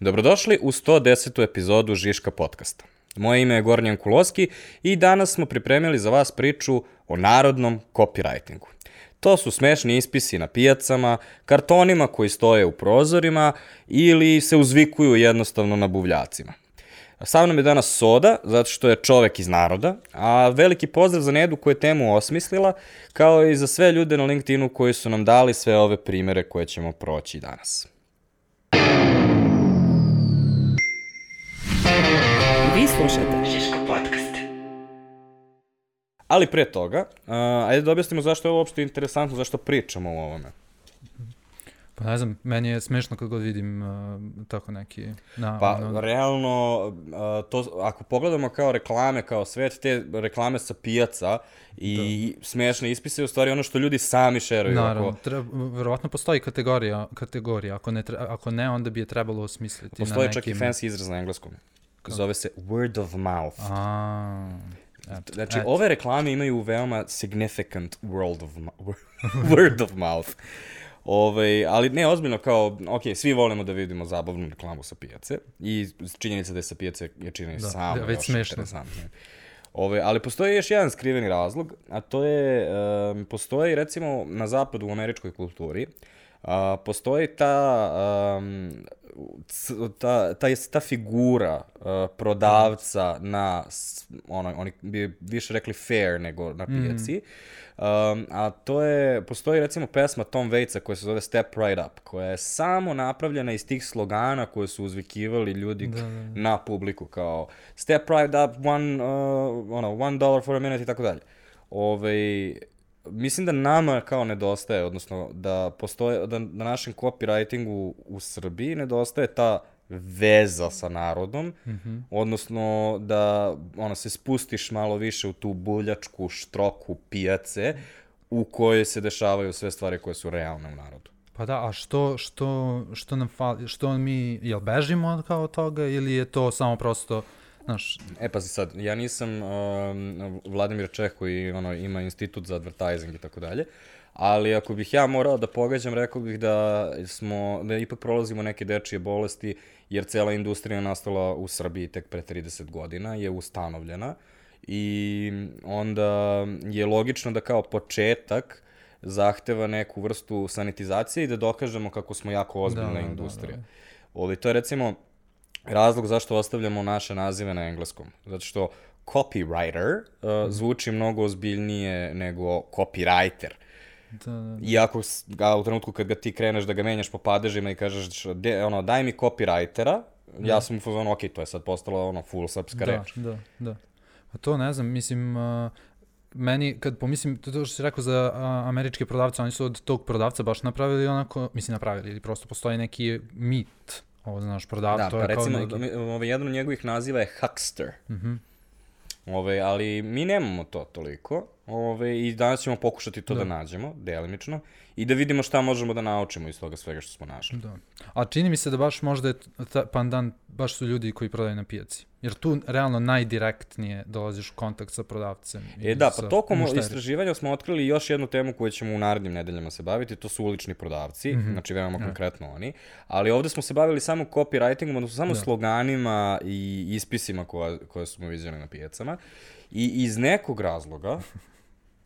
Dobrodošli u 110. epizodu Žiška podcasta. Moje ime je Gornjan Kuloski i danas smo pripremili za vas priču o narodnom copywritingu. To su smešni ispisi na pijacama, kartonima koji stoje u prozorima ili se uzvikuju jednostavno na buvljacima. Sa mnom je danas Soda, zato što je čovek iz naroda, a veliki pozdrav za Nedu koja je temu osmislila, kao i za sve ljude na LinkedInu koji su nam dali sve ove primere koje ćemo proći danas. Slušate Žiško podcast. Ali pre toga, uh, ajde da objasnimo zašto je ovo uopšte interesantno, zašto pričamo o ovome. Pa ne znam, meni je smešno kad god vidim uh, tako neki... Na, Pa, ono, realno, uh, to, ako pogledamo kao reklame, kao svet, te reklame sa pijaca i da. smešne ispise je u stvari ono što ljudi sami šeruju. Naravno, Ako, treba, verovatno postoji kategorija, kategorija. Ako ne, tre, ako ne, onda bi je trebalo osmisliti postoji na čak i nekim... fancy izraz na engleskom. Zove se word of mouth. A, eto, Znači, eto. ove reklame imaju veoma significant world of word of mouth. Ove, ali ne, ozbiljno kao, ok, svi volimo da vidimo zabavnu reklamu sa pijace i činjenica da je sa pijace je čini Da, samo da, već još smešno. interesantnije. Ove, ali postoji još jedan skriveni razlog, a to je, um, postoji recimo na zapadu u američkoj kulturi, a, postoji ta, um, ta, ta, ta figura uh, prodavca na, ono, oni bi više rekli fair nego na pijaci, um, a to je, postoji recimo pesma Tom Waitsa koja se zove Step Right Up, koja je samo napravljena iz tih slogana koje su uzvikivali ljudi Da, da, na publiku, kao Step Right Up, one, uh, ono, one dollar for a minute i tako dalje. Ove, mislim da nama kao nedostaje, odnosno da postoje, da na našem copywritingu u Srbiji nedostaje ta veza sa narodom, mm -hmm. odnosno da ono, se spustiš malo više u tu buljačku štroku pijace u kojoj se dešavaju sve stvari koje su realne u narodu. Pa da, a što, što, što nam fali, što mi, jel bežimo od kao toga ili je to samo prosto, znaš, E, pazi sad, ja nisam um, Vladimir Čeh koji ono, ima institut za advertising i tako dalje, ali ako bih ja morao da pogađam, rekao bih da smo, da ipak prolazimo neke dečije bolesti, jer cela industrija nastala u Srbiji tek pre 30 godina, je ustanovljena i onda je logično da kao početak zahteva neku vrstu sanitizacije i da dokažemo kako smo jako ozbiljna Da, da, da, industrija. da. Ovi, to je recimo razlog zašto ostavljamo naše nazive na engleskom. Zato što copywriter uh, zvuči mnogo ozbiljnije nego copywriter. da, da, Iako s- ga, u trenutku kad ga ti kreneš da ga menjaš po padežima i kažeš de, ono, daj mi copywritera, ja sam u fazonu, ok, to je sad postalo ono full srpska da, reč. da, da. Pa to ne znam, mislim, uh, meni, kad pomislim, to, to što si rekao za a, američke prodavce, oni su od tog prodavca baš napravili onako, mislim napravili, ili prosto postoji neki mit, ovo znaš, prodav, Da, to pa je recimo, kao neki... ovaj, jedan od njegovih naziva je Huckster. Mhm. Ove, ali mi nemamo to toliko. Ove, I danas ćemo pokušati to da, Da. nađemo, delimično, i da vidimo šta možemo da naučimo iz toga svega što smo našli. Da. A čini mi se da baš možda je ta pandan, baš su ljudi koji prodaju na pijaci. Jer tu realno najdirektnije dolaziš u kontakt sa prodavcem. E da, pa tokom mušterijom. istraživanja smo otkrili još jednu temu koju ćemo u narednim nedeljama se baviti, to su ulični prodavci, mm -hmm. znači veoma konkretno oni, ali ovde smo se bavili samo copywritingom, odnosno samo Da. sloganima i ispisima koja, koje smo viđali na pijacama i iz nekog razloga,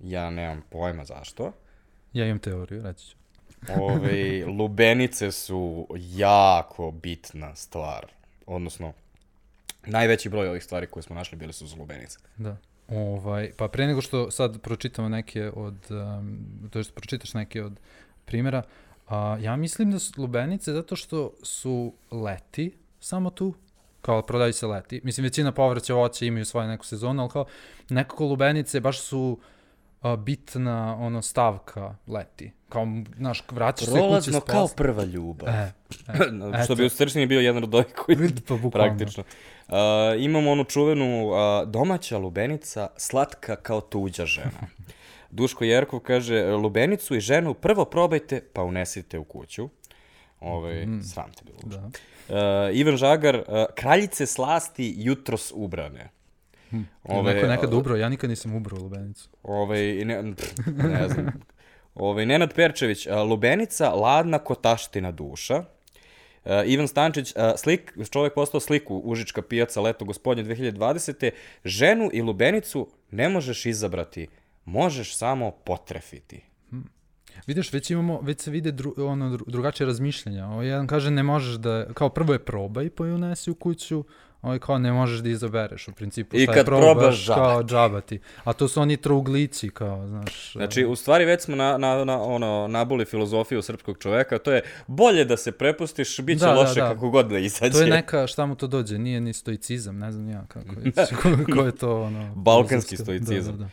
ja nemam pojma zašto, Ja imam teoriju, reći ću. Ove, lubenice su jako bitna stvar. Odnosno, najveći broj ovih stvari koje smo našli bile su za lubenice. Da. Ovaj, pa pre nego što sad pročitamo neke od, um, to jest pročitaš neke od primjera, a, ja mislim da su lubenice zato što su leti samo tu, kao prodaju se leti. Mislim, većina povrća voća imaju svoju neku sezonu, ali kao nekako lubenice baš su a, bitna ono stavka leti. Kao, znaš, vraćaš se kući Prolazno s kao prva ljubav. E, e, Što bi u Srčini bio jedan od ovih koji pa bukvalno. praktično. Uh, imamo onu čuvenu uh, domaća lubenica, slatka kao tuđa žena. Duško Jerkov kaže, lubenicu i ženu prvo probajte, pa unesite u kuću. Ove, mm. sram te bilo. Da. Uh, Ivan Žagar, uh, kraljice slasti jutros ubrane. Ove, Neko je nekad ubrao, ja nikad nisam ubrao lubenicu. Ove, ne, pff, ne znam. Ove, Nenad Perčević, lubenica, ladna kotaština duša. Uh, Ivan Stančić, uh, slik, čovjek postao sliku Užička pijaca leto gospodnje 2020. Ženu i lubenicu ne možeš izabrati, možeš samo potrefiti. Vidiš, već imamo, već se vide dru, ono, dru, drugačije razmišljenja. Ovo jedan kaže ne možeš da, kao prvo je probaj pa ju unesi u kuću, ovaj kao ne možeš da izabereš u principu. I šta je kad probaš, probaš, kao džabati. A to su oni trouglici, kao, znaš. Znači, u stvari već smo na, na, na, ono, nabuli filozofiju srpskog čoveka, to je bolje da se prepustiš, bit će Da, da, loše da. kako god da izađe. To je neka, šta mu to dođe, nije ni stoicizam, ne znam ja kako je, ko, ko je to, ono... Balkanski stoicizam. Da, da, da.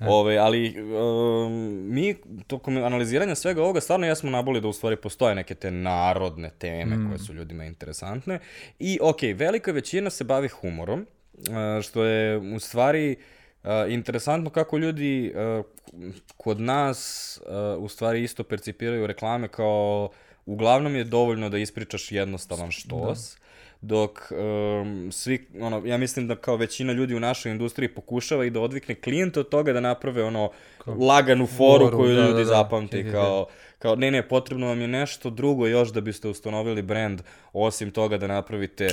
Ove, ali um, mi tokom analiziranja svega ovoga stvarno jesmo naboli da u stvari postoje neke te narodne teme mm. koje su ljudima interesantne. I ok, velika većina se bavi humorom, uh, što je u stvari uh, interesantno kako ljudi uh, kod nas uh, u stvari isto percipiraju reklame kao uglavnom je dovoljno da ispričaš jednostavan štos. Da dok um, svi, ono, ja mislim da kao većina ljudi u našoj industriji pokušava i da odvikne klijenta od toga da naprave ono laganu foru Foru, koju da, ljudi da, da. zapamti he. kao, kao ne ne, potrebno vam je nešto drugo još da biste ustanovili brand osim toga da napravite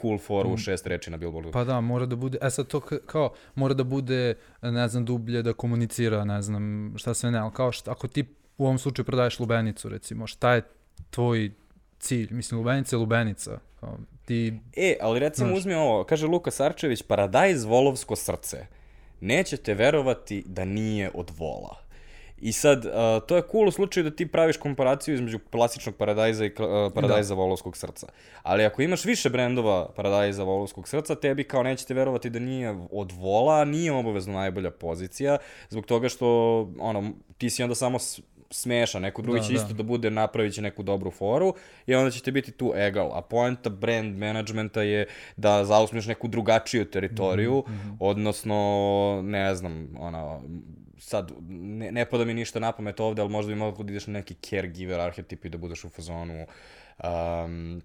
cool foru u šest reči na billboardu. Pa da, mora da bude, e sad to kao, mora da bude, ne znam, dublje da komunicira, ne znam, šta sve ne, ali kao šta, ako ti u ovom slučaju prodaješ lubenicu, recimo, šta je tvoj cilj? Mislim, lubenica je lubenica, kao, ti, E, ali recimo Znaš. uzmi ovo, kaže Luka Sarčević, paradajz volovsko srce. Nećete verovati da nije od vola. I sad, uh, to je cool u slučaju da ti praviš komparaciju između klasičnog paradajza i uh, paradajza da. volovskog srca. Ali ako imaš više brendova paradajza volovskog srca, tebi kao nećete verovati da nije od vola, nije obavezno najbolja pozicija, zbog toga što ono, ti si onda samo smešan, neko drugi Da, će da. isto da bude, napravit će neku dobru foru i onda ćete biti tu egal. A poenta brand managementa je da zauzmeš neku drugačiju teritoriju, mm -hmm. odnosno, ne znam, ono, sad, ne, ne pada mi ništa na pamet ovde, ali možda bi mogao da ideš na neki caregiver arhetip i da budeš u fazonu um,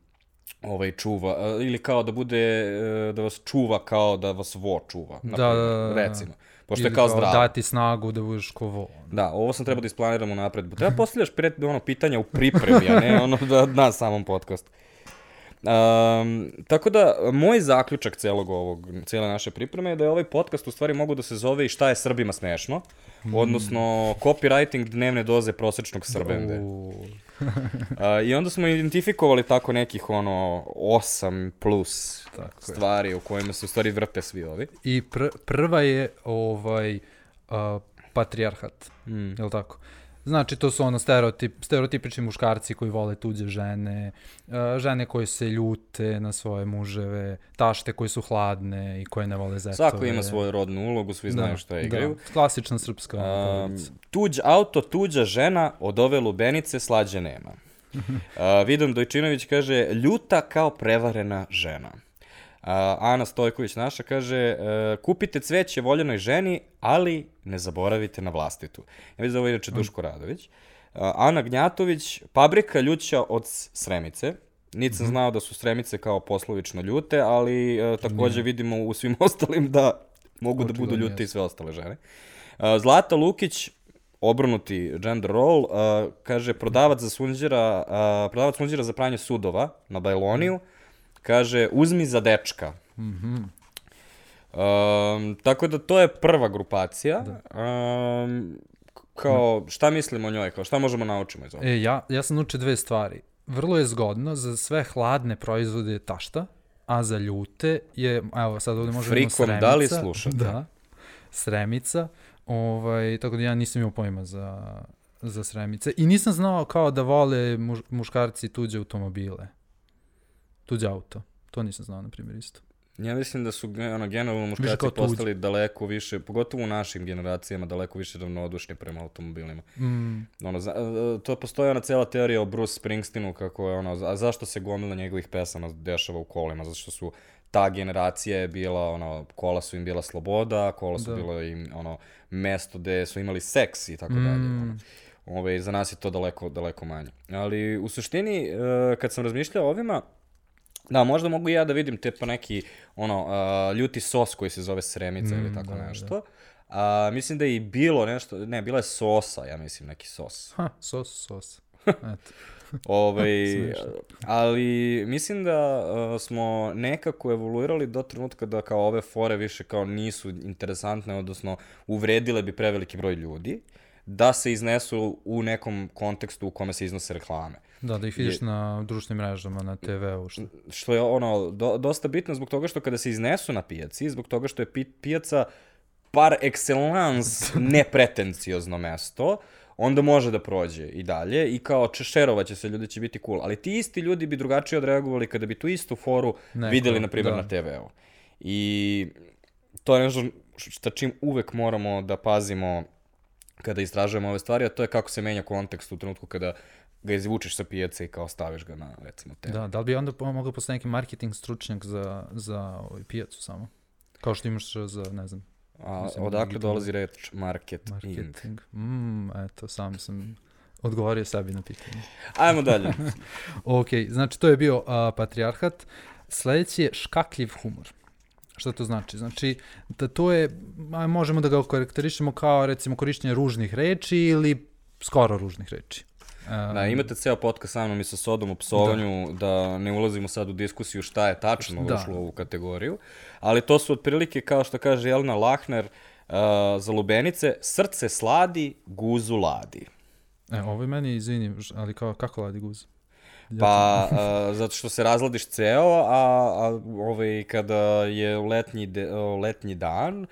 ovaj čuva, ili kao da bude, uh, da vas čuva kao da vas vo čuva, na Da, primer, da, da, da. recimo. Pošto je kao zdravo. dati snagu da budeš ko vo. Da, ovo sam trebao da isplaniram unapred. Treba postavljaš pred, ono, pitanja u pripremi, a ne ono da na samom podcastu. Um, tako da, moj zaključak celog ovog, cele naše pripreme je da je ovaj podcast u stvari mogu da se zove i šta je Srbima smešno, mm. odnosno copywriting dnevne doze prosečnog Srbende. U, Uh, I onda smo identifikovali tako nekih ono 8 plus Tako je. stvari u kojima se u stvari vrte svi ovi. I pr prva je ovaj a, patrijarhat, mm. je li tako? Znači, to su ono stereotip, stereotipični muškarci koji vole tuđe žene, a, žene koje se ljute na svoje muževe, tašte koje su hladne i koje ne vole zetove. Svako ima svoju rodnu ulogu, svi znaju šta igraju. Da, klasična srpska porodica. tuđ auto, tuđa žena, od ove lubenice slađe nema. Uh, Vidom Dojčinović kaže, ljuta kao prevarena žena. Ana Stojković naša kaže, uh, kupite cveće voljenoj ženi, ali ne zaboravite na vlastitu. Ja vidim da ovo je inače Duško Radović. Ana Gnjatović, pabrika ljuća od Sremice. Niti sam znao da su Sremice kao poslovično ljute, ali uh, takođe vidimo u svim ostalim da mogu da budu ljute i sve ostale žene. Zlata Lukić, obrnuti gender role, uh, kaže prodavac za sunđera, uh, prodavac sunđera za pranje sudova na Bajloniju, kaže uzmi za dečka. Mm um, tako da to je prva grupacija. Um, kao, šta mislimo o njoj? Kao, šta možemo naučimo iz ovoga? E, ja, ja sam naučio dve stvari. Vrlo je zgodno za sve hladne proizvode je tašta, a za ljute je, evo sad ovde možemo Frikom, sremica. da li slušate? Da, sremica. Ovaj, tako da ja nisam imao pojma za, za sremice. I nisam znao kao da vole muž, muškarci tuđe automobile. Tuđe auto. To nisam znao, na primjer, isto. Ja mislim da su ono, generalno muškarci kao tuđi. postali daleko više, pogotovo u našim generacijama, daleko više ravnodušni prema automobilima. Mm, Ono, za, e, to postoji ona cela teorija o Bruce Springsteenu, kako je ono, a zašto se gomila njegovih pesama dešava u kolima, zato što su ta generacija je bila, ono, kola su im bila sloboda, kola su Da. bilo im, ono, mesto gde su imali seks i tako dalje. Ono. Ove, za nas je to daleko, daleko manje. Ali u suštini, e, kad sam razmišljao o ovima, Da, možda mogu i ja da vidim te pa neki ono, uh, ljuti sos koji se zove sremica mm, ili tako da, nešto. A, mislim da je i bilo nešto, ne, bila je sosa, ja mislim, neki sos. ha, sos, sos. Eto. Ovaj, ali mislim da uh, smo nekako evoluirali do trenutka da kao ove fore više kao nisu interesantne, odnosno uvredile bi preveliki broj ljudi, da se iznesu u nekom kontekstu u kome se iznose reklame. Da, da ih vidiš na društvenim mrežama, na TV-u. Što... Što je ono do, dosta bitno zbog toga što kada se iznesu na pijaci, zbog toga što je pi, pijaca par excellence nepretenciozno mesto, onda može da prođe i dalje i kao češerovaće se, ljudi će biti cool. Ali ti isti ljudi bi drugačije odreagovali kada bi tu istu foru Neko, videli, na primjer, da. na TV-u. I to je nešto šta čim uvek moramo da pazimo kada istražujemo ove stvari, a to je kako se menja kontekst u trenutku kada ga izvučeš sa pijace i kao staviš ga na, recimo, TV. Da, da li bi onda mogao postati neki marketing stručnjak za, za ovaj, pijacu samo? Kao što imaš za, ne znam, A Mislim, odakle dolazi reč marketing? marketing. Mm, eto, sam sam odgovorio sebi na pitanje. Ajmo dalje. Ok, znači to je bio uh, patrijarhat. Sledeći je škakljiv humor. Šta to znači? Znači da to je, a, možemo da ga okarakterišemo kao recimo korišćenje ružnih reči ili skoro ružnih reči. Um, Da, imate ceo podcast sa mnom i sa Sodom u psovanju, da. ne ulazimo sad u diskusiju šta je tačno Da. ušlo u ovu kategoriju, ali to su otprilike, kao što kaže Jelena Lahner, uh, za lubenice, srce sladi, guzu ladi. E, ovo je meni, izvini, ž- ali kao, kako ladi guz? Ja Pa, uh, zato što se razladiš ceo, a, a ovaj, kada je letnji, de, o, letnji dan,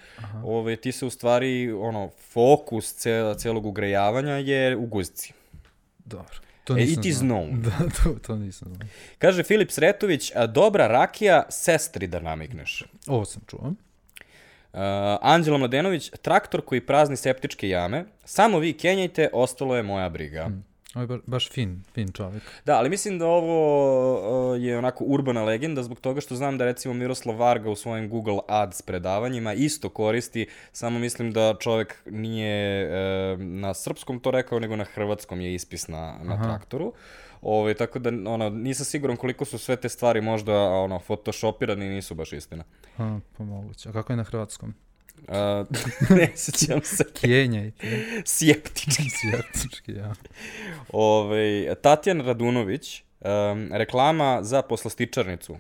ovaj, ti se u stvari, ono, fokus ce, celog ugrejavanja je u guzci. Dobro. To E, nisam it is known. Da, to, to nisam znao. Kaže Filip Sretović, a dobra rakija, sestri da namigneš. Ovo sam čuo. Uh, Anđela Mladenović, traktor koji prazni septičke jame, samo vi kenjajte, ostalo je moja briga. Ovo je ba, baš fin, fin čovjek. Da, ali mislim da ovo je onako urbana legenda zbog toga što znam da recimo Miroslav Varga u svojim Google Ads predavanjima isto koristi, samo mislim da čovek nije uh, na srpskom to rekao, nego na hrvatskom je ispis na, na Aha. traktoru. Ove, tako da ono, nisam siguran koliko su sve te stvari možda ono, photoshopirane i nisu baš istina. A, pa moguće. A kako je na hrvatskom? Uh, ne sećam se. Kjenjajte. Sjeptički. Sjeptički, ja. Ove, Tatjana Radunović, um, reklama za poslastičarnicu.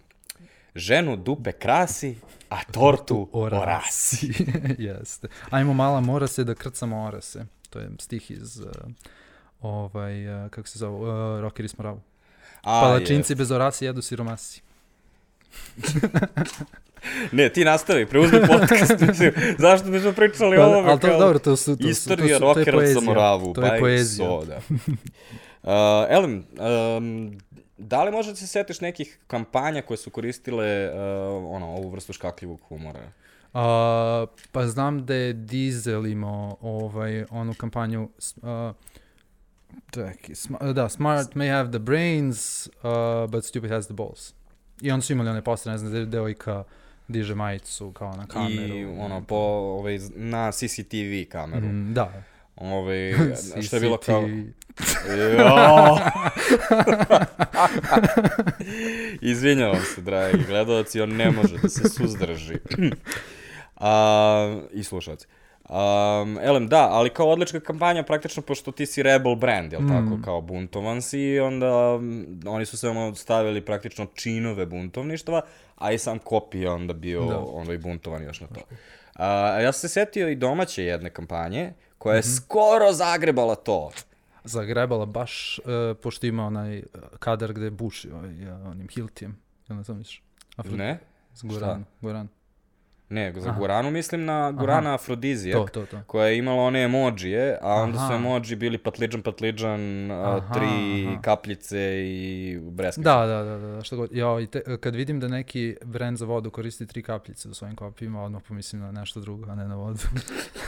Ženu dupe krasi, a tortu orasi. Jeste. Ajmo mala mora se da krcamo orase. To je stih iz uh, ovaj, uh, kako se zove, uh, Rockeri smo ravu. A, Palačinci bez orasi jedu siromasi. je. Ne, ti nastavi, preuzmi podcast. mislim, Zašto bismo pričali Pa, o ovome ali to, kao dobro, to su, to su, istorija to su, to je rockera za poezija. Moravu. To pa je poezija. So, da. Uh, Elem, um, da li možda da se setiš nekih kampanja koje su koristile uh, ono, ovu vrstu škakljivog humora? A, pa znam da je Diesel imao ovaj, onu kampanju a, čekaj, sma, da, smart may have the brains, uh, but stupid has the balls. I onda su imali one posle, ne znam, devojka diže majicu kao na kameru. I ono, po, ovaj, na CCTV kameru. Mm, da. Ovaj, što je bilo kao... Izvinjavam se, dragi gledalci, on ne može da se suzdrži. A, I slušalci. Um, elem, da, ali kao odlična kampanja praktično pošto ti si rebel brand, jel tako, kao buntovan si i onda mm, oni su samo stavili praktično činove buntovništva, a i sam kopi je onda bio Da. onda i buntovan još na to. A, ja sam se setio i domaće jedne kampanje koja je skoro zagrebala to. Zagrebala baš, uh, pošto ima onaj uh, kadar gde buši ovaj, uh, onim Hiltijem. Jel ne znam misliš? Afro... Ne? S Goran. Goran. Ne, za Aha. Goranu mislim na Gorana Afrodizijak. To, to, to. koja je imala one emojije, a onda su Aha. emoji bili patliđan, patliđan, Aha, tri aha. kapljice i breskice. Da, da, da, da, što god. Ja, i te, kad vidim da neki brend za vodu koristi tri kapljice u svojim kopijima, odmah pomislim na nešto drugo, a ne na vodu.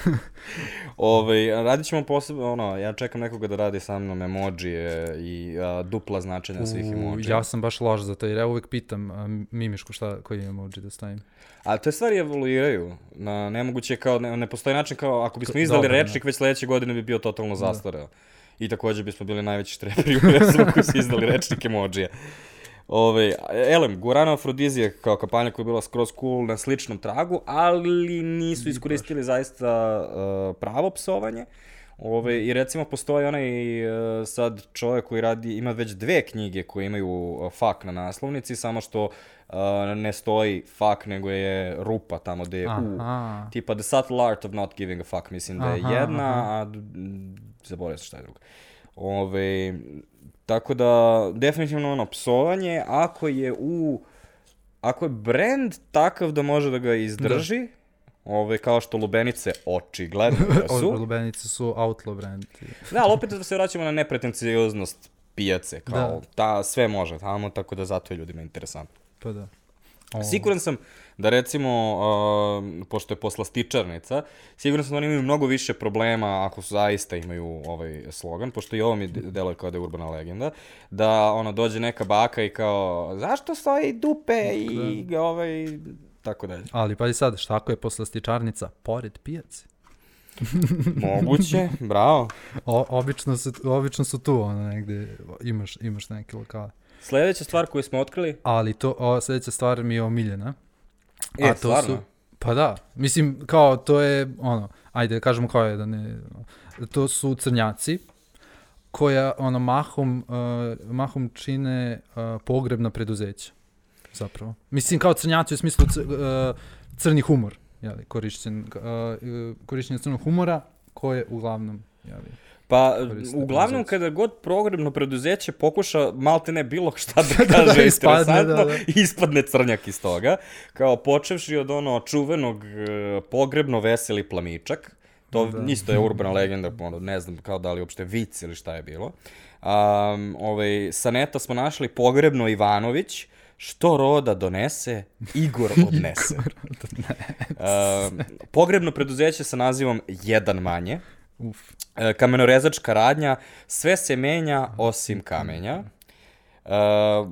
Ove, radit ćemo posebno, ono, ja čekam nekoga da radi sa mnom emojije i a, dupla značenja svih U, emojija. ja sam baš loš za to, jer ja uvek pitam a, Mimišku šta, koji emoji da stavim. A te stvari evoluiraju. Na, nemoguće je kao, ne, ne postoji način kao, ako bismo izdali Dobro, da. rečnik, već sledeće godine bi bio totalno zastareo. I takođe bismo bili najveći štreperi u univerzumu koji su izdali rečnik emojija. Ove, elem, Gurana Afrodizija kao kampanja koja je bila skroz cool na sličnom tragu, ali nisu iskoristili zaista uh, pravo psovanje. Ove, I recimo postoji onaj e, sad čovjek koji radi, ima već dve knjige koje imaju e, fak na naslovnici, samo što e, ne stoji fak, nego je rupa tamo gde je u. Aha. Tipa The Subtle Art of Not Giving a Fuck, mislim da je Aha, jedna, a d- m, zaboravio sam šta je drugo. Ove, tako da, definitivno ono, psovanje, ako je u, ako je brand takav da može da ga izdrži, ove, kao što lubenice očigledno da su, Lubenice su outlaw brand. da, ali opet da se vraćamo na nepretencioznost pijace, kao Da. ta, sve može tamo, tako da zato je ljudima interesantno. Pa da. O, Siguran sam da recimo, uh, pošto je poslastičarnica, siguran sam da oni imaju mnogo više problema ako su zaista imaju ovaj slogan, pošto i ovo mi de- deluje kao da je urbana legenda, da ono dođe neka baka i kao zašto stoji dupe i ovaj tako dalje. Ali pa i sad, šta ako je poslastičarnica pored pijace? Moguće, bravo. O, obično, su, obično su tu, ono, negde, imaš, imaš neke lokale. Sledeća stvar koju smo otkrili, Ali to, o, sljedeća stvar mi je omiljena. e, to stvarno, su, pa da, mislim, kao, to je, ono, ajde, da kažemo kao je, da ne, to su crnjaci, koja, ono, mahom, uh, mahom čine uh, pogrebna preduzeća, zapravo. Mislim, kao crnjaci u smislu c, uh, crni humor, jeli, korišćen, uh, uh, korišćenje crnog humora, koje uglavnom, jeli, Pa, uglavnom, kada god programno preduzeće pokuša malte ne bilo šta da Da, kaže da, ispadne, interesantno, da, da. ispadne crnjak iz toga. Kao počevši od ono čuvenog e, pogrebno veseli plamičak, to Da. isto je urbana legenda, ono, ne znam kao da li uopšte vic ili šta je bilo. Um, ovaj, sa neta smo našli pogrebno Ivanović, što roda donese, Igor odnese. Um, pogrebno preduzeće sa nazivom Jedan manje. Uf. E, kamenorezačka radnja, sve se menja osim kamenja. E,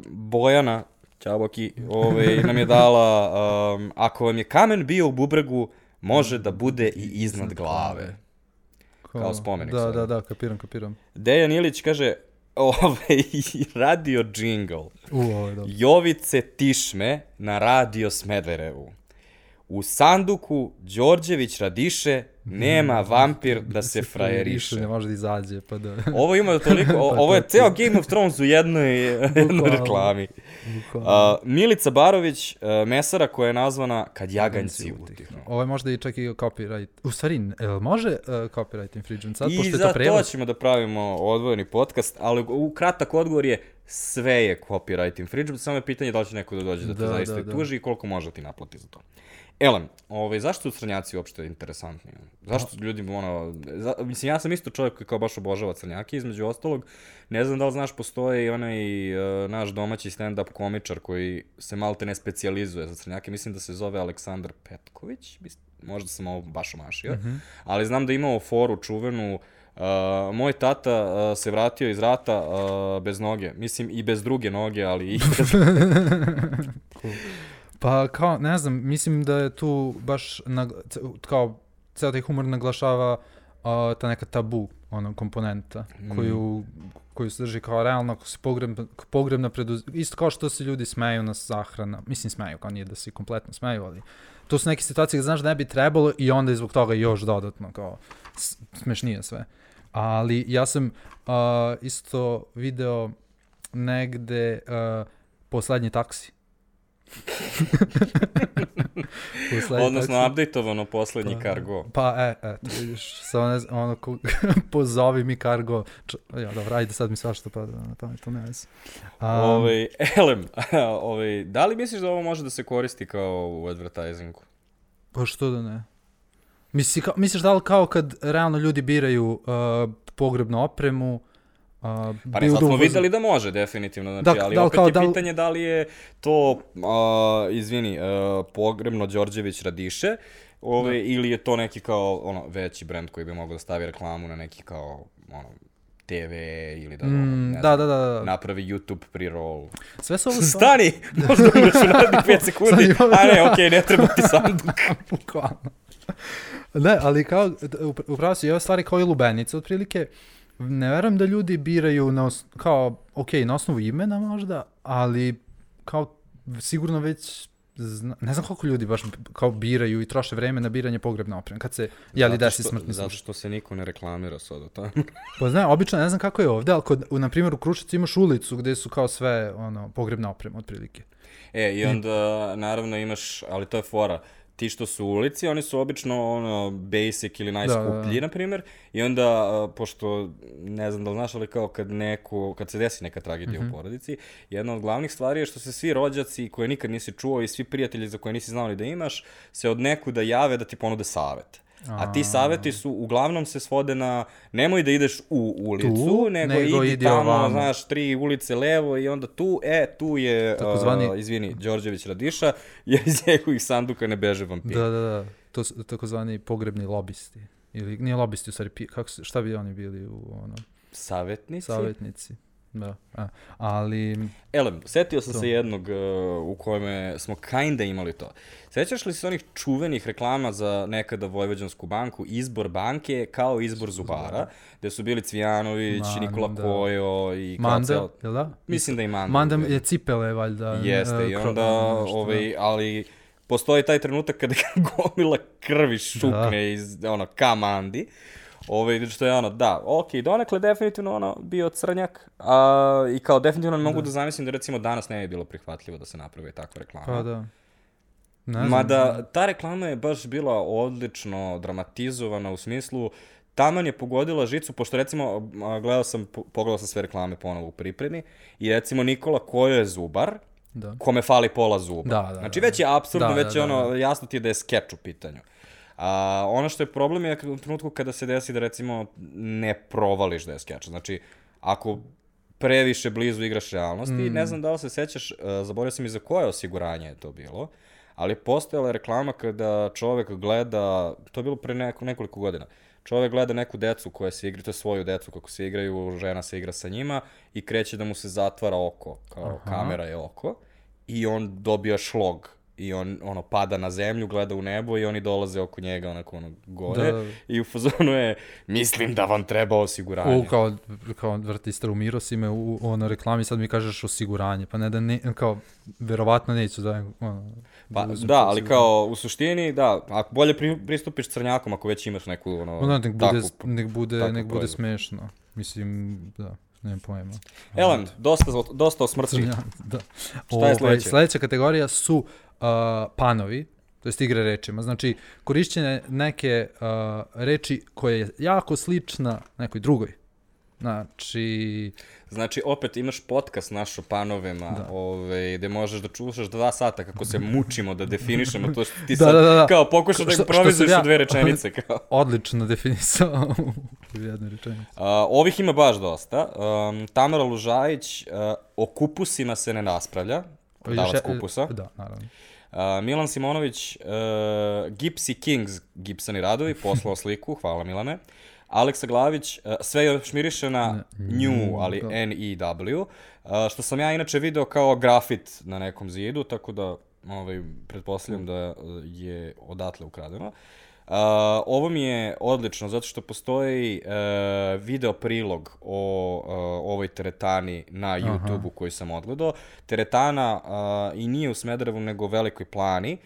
Bojana, ćao Boki, ovaj, nam je dala, um, ako vam je kamen bio u bubregu, može da bude i iznad glave. Kao spomenik Da, sad. da, da, kapiram, kapiram. Dejan Ilić kaže, ovaj, radio jingle. U, ovo je dobro. Jovice Tišme na radio Smederevu. U sanduku Đorđević radiše, nema vampir da se frajeriše. ne može da izađe, pa da... Ovo ima toliko, o- Pa ovo je to ceo Game of Thrones u jednoj, jednoj reklami. Uh, Milica Barović, uh, mesara koja je nazvana Kad jaganjci utihnu. Ovo je možda i čak i copyright. U stvari, jel može uh, copyright infringement sad, I pošto je za to prevod? ćemo da pravimo odvojeni podcast, ali u kratak odgovor je sve je copyright infringement, samo je pitanje da li će neko da dođe da te Da, zaista da, i da. tuži i koliko može da ti naplati za to. Elem, ovaj, zašto su crnjaci uopšte interesantni? Zašto ljudi, ono, za, mislim, ja sam isto čovjek koji kao baš obožava crnjake, između ostalog, ne znam da li znaš, postoji onaj uh, naš domaći stand-up komičar koji se malte ne specijalizuje za crnjake, mislim da se zove Aleksandar Petković, možda sam ovo baš omašio, ali znam da imao foru čuvenu Uh, moj tata uh, se vratio iz rata uh, bez noge. Mislim i bez druge noge, ali i bez... Pa kao, ne znam, mislim da je tu baš, nag, c- kao, ceo taj humor naglašava uh, ta neka tabu, ono, komponenta, Mm. koju, koju se drži kao realno, ako se pogrebna, pogrebna preduz... Isto kao što se ljudi smeju na sahrana, mislim smeju, kao nije da se kompletno smeju, ali to su neke situacije gde znaš da ne bi trebalo i onda je zbog toga još dodatno, kao, smešnije sve. Ali ja sam uh, isto video negde uh, poslednji taksi. Odnosno, updateovano poslednji cargo. Pa, e, e, to vidiš, samo ne znam, ono, ko, pozovi mi kargo, Č, ja, dobro, ajde, sad mi svašta pada na pamet, to ne vezi. Um, Ovaj, elem, ovaj, da li misliš da ovo može da se koristi kao u advertisingu? Pa što da ne? Misli, kao, misliš da li kao kad realno ljudi biraju uh, pogrebnu opremu, uh, Pa ne, sad smo videli da može, definitivno, znači, Da, ali da opet kao je da pitanje da li je to, uh, izvini, uh, pogrebno Đorđević radiše, ovaj, ili je to neki kao, ono, veći brend koji bi mogao da stavi reklamu na neki kao, ono, TV ili da, Mm, ne da, znam, da, da, da. napravi YouTube pre-roll. Sve su ovo. Stani! Možda umreš u narednih 5 sekundi. A ne, okej, ne treba ti sanduk. Bukvalno. Ne, ali kao, upra- upravo si, ove stvari kao i lubenice, otprilike, ne verujem da ljudi biraju na os, kao, ok, na osnovu imena možda, ali kao sigurno već zna, ne znam koliko ljudi baš kao biraju i troše vreme na biranje pogrebne opreme, kad se jeli Zato desi smrtni Zato slučaj. što se niko ne reklamira sad o tamo. Pa znam, obično ne znam kako je ovde, ali kod, u, na primjer u Kruševcu imaš ulicu gde su kao sve ono, pogrebne opreme, otprilike. E, i onda, naravno, imaš, ali to je fora, ti što su u ulici, oni su obično ono basic ili najskuplji, da. na primjer, i onda, a, pošto, ne znam da li znaš, ali kao kad neko, kad se desi neka tragedija Mhm. u porodici, jedna od glavnih stvari je što se svi rođaci koje nikad nisi čuo i svi prijatelji za koje nisi znao ni da imaš, se od nekuda jave da ti ponude savet. A ti saveti su, uglavnom se svode na, nemoj da ideš u ulicu, Tu, nego, nego idi, idi tamo, ovamo. znaš, tri ulice levo i onda tu, e, tu je, Takozvani- uh, izvini, Đorđević Radiša, jer iz njegovih sanduka ne beže vampir. Da, da, da. To su takozvani pogrebni lobisti. Ili nije lobisti, u stvari, kako šta bi oni bili u ono, Savetnici. savjetnici. Da, a, ali, Elem, setio sam To. se jednog uh, u kojem smo kinda imali to. Sećaš li se onih čuvenih reklama za nekada Vojvođansku banku, izbor banke kao izbor zubara, gde su bili Cvijanović, Manda. Nikola Kojo i Manda, cel- jel da? Mislim da i Manda. Manda je cipele, valjda. Jeste, e, i kro- onda, nešto, ovaj, ali postoji taj trenutak kada gomila krvi šukne iz, ono, ka Mandi. Ovaj, što je ono, da, ok, donekle definitivno ono, bio crnjak, a, i kao definitivno ne mogu da. zamislim da recimo danas ne bi bilo prihvatljivo da se napravi takva reklama. Pa da. Ne znam, Mada, ta reklama je baš bila odlično dramatizovana u smislu taman je pogodila žicu, pošto recimo, gledao sam, po- pogledao sam sve reklame ponovo u pripremi, i recimo Nikola Kojo je zubar, Da. kome fali pola zuba. Da, da, znači da. već je apsurdno, Da, već da, je da, ono, jasno ti je da je skeč u pitanju. A, ono što je problem je u trenutku kada se desi da recimo ne provališ da je skeč. Znači, ako previše blizu igraš realnosti, Mm. ne znam da li se sećaš, uh, zaboravio sam i za koje osiguranje je to bilo, ali postojala je reklama kada čovek gleda, to je bilo pre neko, nekoliko godina, čovek gleda neku decu koja se igra, to je svoju decu kako se igraju, žena se igra sa njima i kreće da mu se zatvara oko, kao Aha. kamera je oko, i on dobija šlog i on ono pada na zemlju, gleda u nebo i oni dolaze oko njega onako ono gore Da. i u fazonu je mislim da vam treba osiguranje. U, kao, kao vrti Strumiro si me u, ono reklami, sad mi kažeš osiguranje, pa ne da ne, kao, verovatno neću da, ono, Pa, da, to ali kao u suštini, da, ako bolje pri, pristupiš crnjakom ako već imaš neku ono, Onda nek bude, takvu- nek bude, nek bude proizvod. smešno. Mislim, da, nemam pojma. Elem, dosta, dosta o. Crnja, da. Šta je sledeće? Sledeća kategorija su uh, panovi, to jest igre rečima. Znači, korišćene neke uh, reči koje je jako slična nekoj drugoj. Znači, Znači, opet imaš podcast naš o panovima, Da. ovaj, gde možeš da čušaš dva sata kako se mučimo da definišemo to što ti Da, sad, da, da, da. kao pokušaš da improvizuješ ja- u dve rečenice. Kao. odlično definisao u jednoj rečenici. Uh, ovih ima baš dosta. Um, Tamara Lužajić, uh, o kupusima se ne raspravlja, davac Još- kupusa. Da, naravno. Uh, Milan Simonović, uh, Gypsy Kings, Gibsoni radovi, poslao sliku, hvala Milane. Aleksa Glavić, uh, sve još miriše na New, ali da. N-E-W, uh, što sam ja inače video kao grafit na nekom zidu, tako da ovaj, pretpostavljam da je odatle ukradeno. Uh, ovo mi je odlično zato što postoji uh, video prilog o uh, ovoj teretani na YouTube-u koji sam odgledao. Teretana uh, i nije u Smederevu nego u Velikoj plani.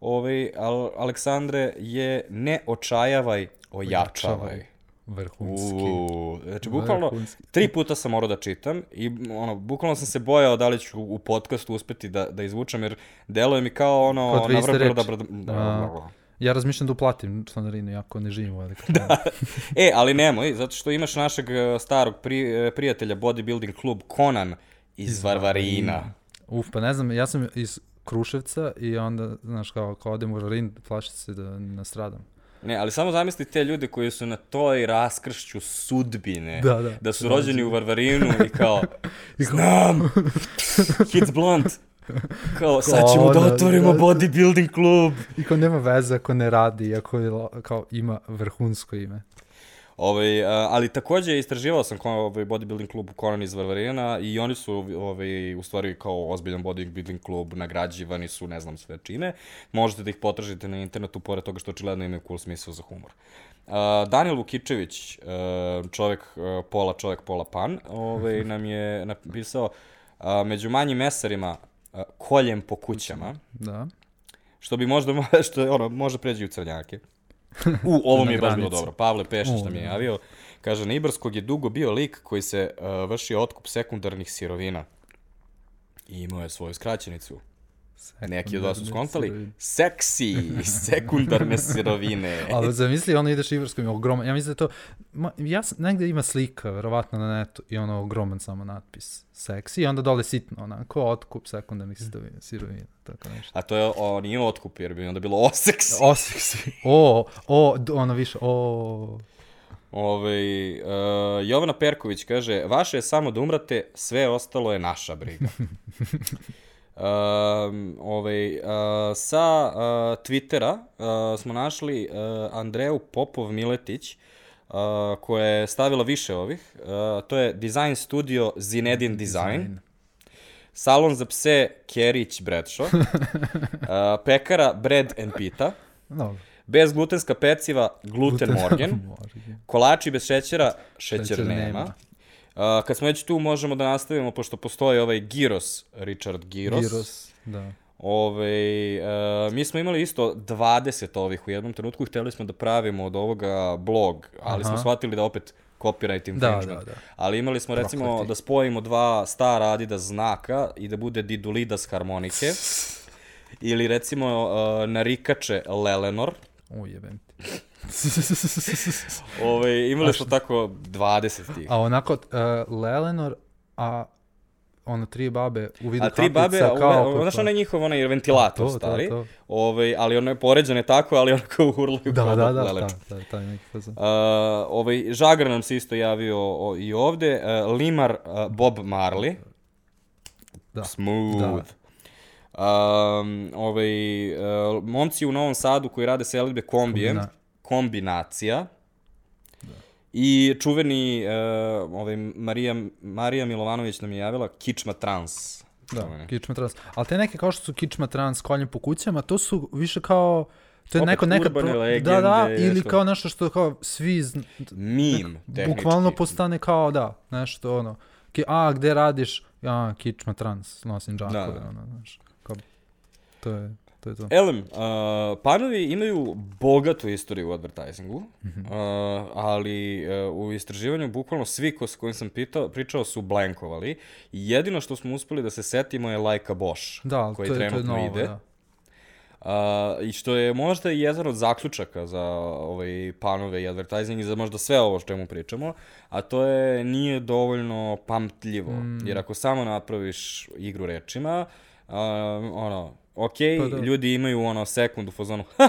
Ovaj, Al Aleksandre je ne očajavaj, ojačavaj. Vrhunski. Uuu, znači bukvalno Vrhunski. tri puta sam morao da čitam i ono, bukvalno sam se bojao da li ću u podcastu uspeti da, da izvučem jer deluje mi kao ono... Kao navrlo- reči. dobro- da, da, da. Ja razmišljam da uplatim članarinu, iako ne živim u velikoj da. E, ali nemoj, zato što imaš našeg e, starog pri, e, prijatelja bodybuilding klub Conan iz Varvarina. Uf, pa ne znam, ja sam iz Kruševca i onda, znaš, kao, kao odem u Rarin, plašim se da nastradam. Ne, ali samo zamisli te ljude koji su na toj raskršću sudbine. Da, da. Da su rođeni u Varvarinu i kao, znam, Kids Blunt. Kao, sad ćemo da otvorimo da. bodybuilding klub. I kao nema veze ako ne radi, ako je, kao ima vrhunsko ime. Ovaj, ali takođe istraživao sam ovaj bodybuilding klub Conan iz Varvarina i oni su ovaj, u stvari kao ozbiljan bodybuilding klub, nagrađivani su ne znam sve čime. Možete da ih potražite na internetu, pored toga što očigledno imaju cool smisao za humor. Uh, Daniel Vukičević, uh, čovek uh, pola čovek, pola pan, ovaj, nam je napisao uh, među manjim mesarima uh, koljem po kućama, Da. što bi možda, mo- što je ono, može pređi u crnjake. U, ovo mi je baš bilo dobro. Pavle Pešić nam je da. javio. Kaže, na Ibarskog je dugo bio lik koji se uh, vrši otkup sekundarnih sirovina. I imao je svoju skraćenicu. Neki od vas su skontali. Seksi, sekundarne sirovine. Ali zamisli, ono ideš Ivarskom i ogroman, ja mislim da to, ma, ja, negde ima slika, verovatno na netu, i ono ogroman samo natpis, seksi, i onda dole sitno, onako, otkup sekundarnih sirovina, sirovina tako nešto. A to je, o, nije otkup, jer bi onda bilo oseksi. O, seksi, o, o, ono više, o, Ove, uh, Jovana Perković kaže, vaše je samo da umrate, sve ostalo je naša briga. Um, ovaj, uh, sa uh, Twittera uh, smo našli uh, Andreju Popov Miletić, uh, koja je stavila više ovih. Uh, to je Design Studio Zinedin Design. Salon za pse Kerić Bradshaw. uh, pekara Bread and Pita. Dobro. Bez glutenska peciva Gluten Morgan. Morgan. Kolači bez šećera, šećer, Šećer nema. nema. Uh, kad smo već tu, možemo da nastavimo, pošto postoji ovaj Giros, Richard Giros. Giros, da. Ove, uh, mi smo imali isto 20 ovih u jednom trenutku, hteli smo da pravimo od ovoga blog, ali smo Aha. shvatili da opet copyright infringement. da, da. Ali imali smo recimo Prokleti. da spojimo dva stara Adidas znaka i da bude Didulidas harmonike. Ili recimo uh, narikače Lelenor. Ujebem ti. Ove, imali smo tako 20 tih. A onako, uh, Lelenor, a ono tri babe u vidu A tri kapica, babe, kao... kao, kod- znaš onaj njihov onaj ventilator To, to, stari, to. Ovaj, ali ono je poređane tako, ali onako urlaju Da, kao da, da, da, da, taj neki fazon. Uh, ovaj, Žagar nam se isto javio o, i ovde, uh, Limar uh, Bob Marley, Da. smooth. Um, ovaj, uh, momci u Novom Sadu koji rade selitbe kombijem, Kombina- kombinacija. I čuveni, uh, ovaj, Marija, Marija Milovanović nam je javila Kičma Trans. Da, Čuveni. kičma trans. Ali te neke kao što su kičma trans, koljem po kućama, to su više kao... To je Opet neko, neka... pro- legende, da, da, ili kao nešto što kao svi... zn- Mim, tehnički. Bukvalno postane kao, da, nešto ono. Ki, a, gde radiš? Ja, kičma trans, nosim džakove, Da, da. ono, znaš. Kao, to je, to je to. Elem, uh, panovi imaju bogatu istoriju u advertisingu, uh, ali uh, u istraživanju bukvalno svi ko, s kojim sam pitao, pričao su blankovali. Jedino što smo uspeli da se setimo je Like a Bosch, Da, koji to je, to je trenutno novo, ide. da. Uh, I što je možda i jedan od zaključaka za ovaj, panove i advertising i za možda sve ovo što čemu pričamo, a to je nije dovoljno pamtljivo. Mm. Jer ako samo napraviš igru rečima, uh, ono, ok, Pa da. ljudi imaju ono sekundu fazonu, ha,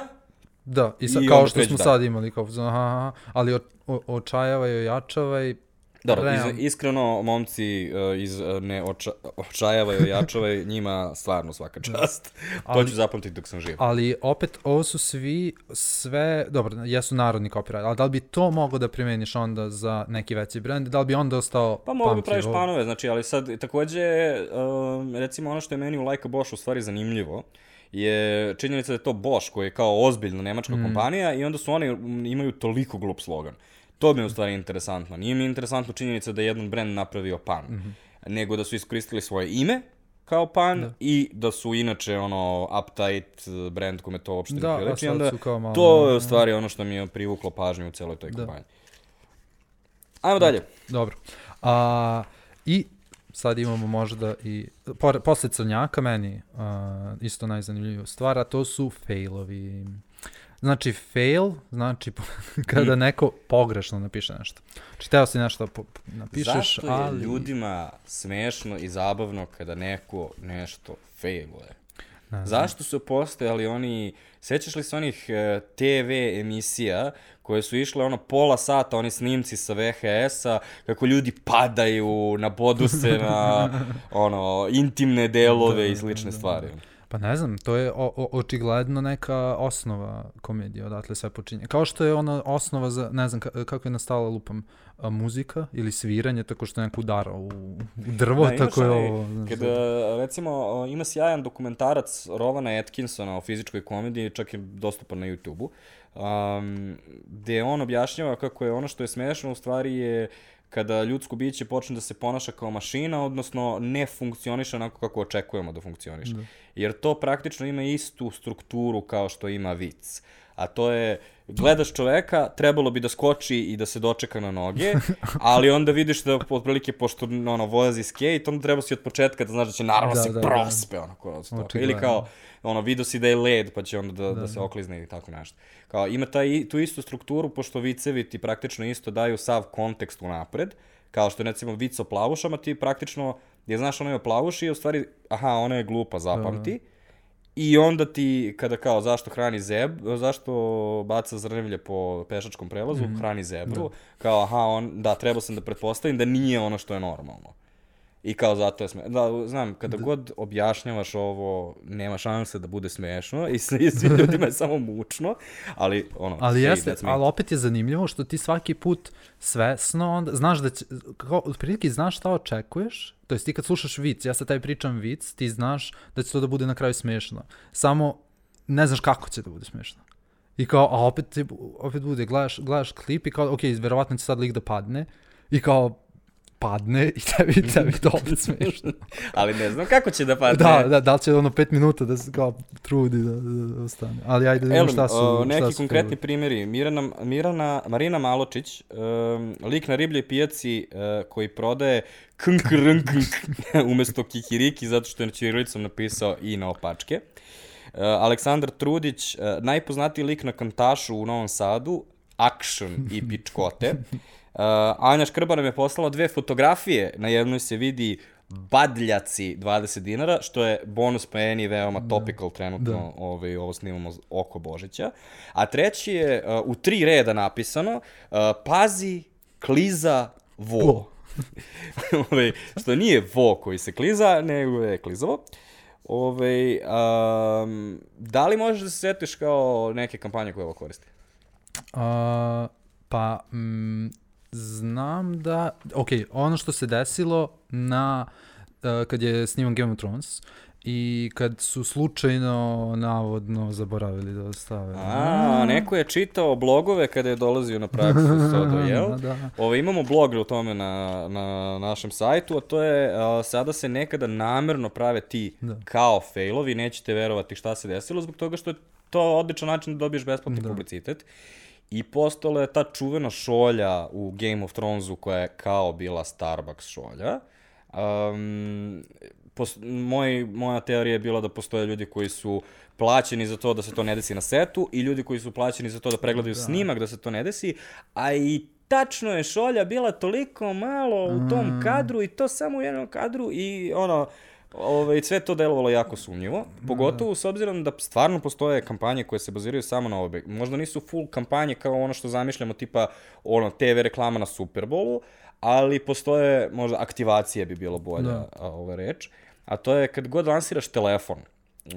Da, i, sa, I kao što smo dalje. sad imali, kao, aha, aha, ali o, o, očajava i ojačava i Dobro, iz, iskreno, momci uh, iz uh, ne oča, očajava i ojačava, njima stvarno svaka čast. to Ali- ću zapamtiti dok sam živ. Ali opet, ovo su svi, sve, dobro, jesu narodni copyright, ali da li bi to mogo da primeniš onda za neki veći brand? Da li bi onda ostao Pa mogu da pamtljiv? praviš panove, znači, ali sad takođe, um, recimo ono što je meni u Like a Bosch u stvari zanimljivo, je činjenica da je to Bosch koji je kao ozbiljna nemačka Mm. kompanija i onda su oni mm, imaju toliko glup slogan. To mi je u stvari interesantno. Nije mi interesantno činjenica da je jedan brand napravio pan, Mhm. nego da su iskoristili svoje ime kao pan i da su inače ono uptight brand kome to uopšte Da, ne a priliči. sad Onda kao malo- to je u stvari ono što mi je privuklo pažnju u celoj toj Da. kompaniji. Ajmo dalje. Dobro. A, I sad imamo možda i, posle crnjaka meni a, isto najzanimljiviju stvar, a to su failovi. Znači, fail, znači kada Mm. neko pogrešno napiše nešto. Znači, teo si nešto po- napišeš, Zašto je ali... ljudima smešno i zabavno kada neko nešto failuje? Ne. Zašto su postojali oni, sećaš li se onih e, TV emisija koje su išle ono pola sata, oni snimci sa VHS-a, kako ljudi padaju, nabodu se na ono, intimne delove i slične stvari. Pa ne znam, to je o, o, očigledno neka osnova komedije, odatle sve počinje. Kao što je ona osnova za, ne znam ka, kako je nastala lupam, a, muzika ili sviranje, tako što je neko udarao u, u drvo, Da, tako je ovo. znaš, Kada, recimo, ima sjajan dokumentarac Rovana Atkinsona o fizičkoj komediji, čak je dostupan na YouTube-u, um, gde on objašnjava kako je ono što je smešno u stvari je kada ljudsko biće počne da se ponaša kao mašina, odnosno ne funkcioniše onako kako očekujemo da funkcioniše. Da. Jer to praktično ima istu strukturu kao što ima vic. A to je, gledaš čoveka, trebalo bi da skoči i da se dočeka na noge, ali onda vidiš da otprilike, pošto ono, vozi skate, onda treba si od početka da znaš da će naravno da, se da, da. prospe, da. ono, kroz to. Ili kao, ono, vidio si da je led, pa će onda da, da, da se da. oklizne i tako nešto. Kao, ima taj, tu istu strukturu, pošto vicevi ti praktično isto daju sav kontekst unapred, kao što je recimo vic o plavušama, ti praktično, je znaš ono je o plavuši, u stvari, aha, ona je glupa, zapamti, da, da I onda ti, kada kao, zašto hrani zeb, zašto baca zrnevlje po pešačkom prelazu, mm -hmm. hrani zebru, da. kao, aha, on, da, trebao sam da pretpostavim da nije ono što je normalno. I kao zato je smešno. Da, znam, kada da. god objašnjavaš ovo, nema šanse da bude smešno i svi, svi ljudima je samo mučno, ali ono... Ali jeste, ali opet je zanimljivo što ti svaki put svesno, onda, znaš da će, kao, otprilike znaš šta očekuješ, to jest ti kad slušaš vic, ja sad taj pričam vic, ti znaš da će to da bude na kraju smešno. Samo ne znaš kako će da bude smešno. I kao, a opet, opet bude, gledaš, gledaš klip i kao, ok, verovatno će sad lik da padne, i kao, padne i tebi, tebi to opet smešno. Ali ne znam kako će da padne. Da, da, da li će ono pet minuta da se kao trudi da, da ostane. Ali ajde da vidimo šta su... O, neki šta su konkretni favorit. primjeri. Mirana, Mirana, Marina Maločić, um, lik na ribljoj pijaci uh, koji prodaje knk rnk umesto kikiriki zato što je na čirilicom napisao i na opačke. Uh, Aleksandar Trudić, uh, najpoznatiji lik na kantašu u Novom Sadu, Action i Pičkote. Uh, Anja Škrba nam je poslala dve fotografije, na jednoj se vidi badljaci 20 dinara, što je bonus po eni veoma da. topical trenutno, da. ovaj, ovo snimamo oko Božića. A treći je uh, u tri reda napisano, uh, pazi, kliza, vo. vo. Ove, ovaj, što nije vo koji se kliza, nego je klizavo. Ove, um, da li možeš da se setiš kao neke kampanje koje ovo koristi? Uh, pa, mm, znam da, ok, ono što se desilo na, uh, kad je sniman Game of Thrones, i kad su slučajno navodno zaboravili da ostave. A, neko je čitao blogove kada je dolazio na praksu Sodo, jel? da. Ovo, imamo blog o tome na, na našem sajtu, a to je, a, sada se nekada namerno prave ti da. kao failovi, nećete verovati šta se desilo, zbog toga što je to odličan način da dobiješ besplatni da. publicitet. I postala je ta čuvena šolja u Game of Thronesu koja je kao bila Starbucks šolja. Um, pos, moj, moja teorija je bila da postoje ljudi koji su plaćeni za to da se to ne desi na setu i ljudi koji su plaćeni za to da pregledaju da. snimak da se to ne desi, a i tačno je šolja bila toliko malo u tom mm. kadru i to samo u jednom kadru i ono, Ove, ovaj, sve to delovalo jako sumnjivo, pogotovo s obzirom da stvarno postoje kampanje koje se baziraju samo na obe. Možda nisu full kampanje kao ono što zamišljamo, tipa ono, TV reklama na Superbolu, ali postoje, možda aktivacije bi bilo bolja da. ova reč, a to je kad god lansiraš telefon,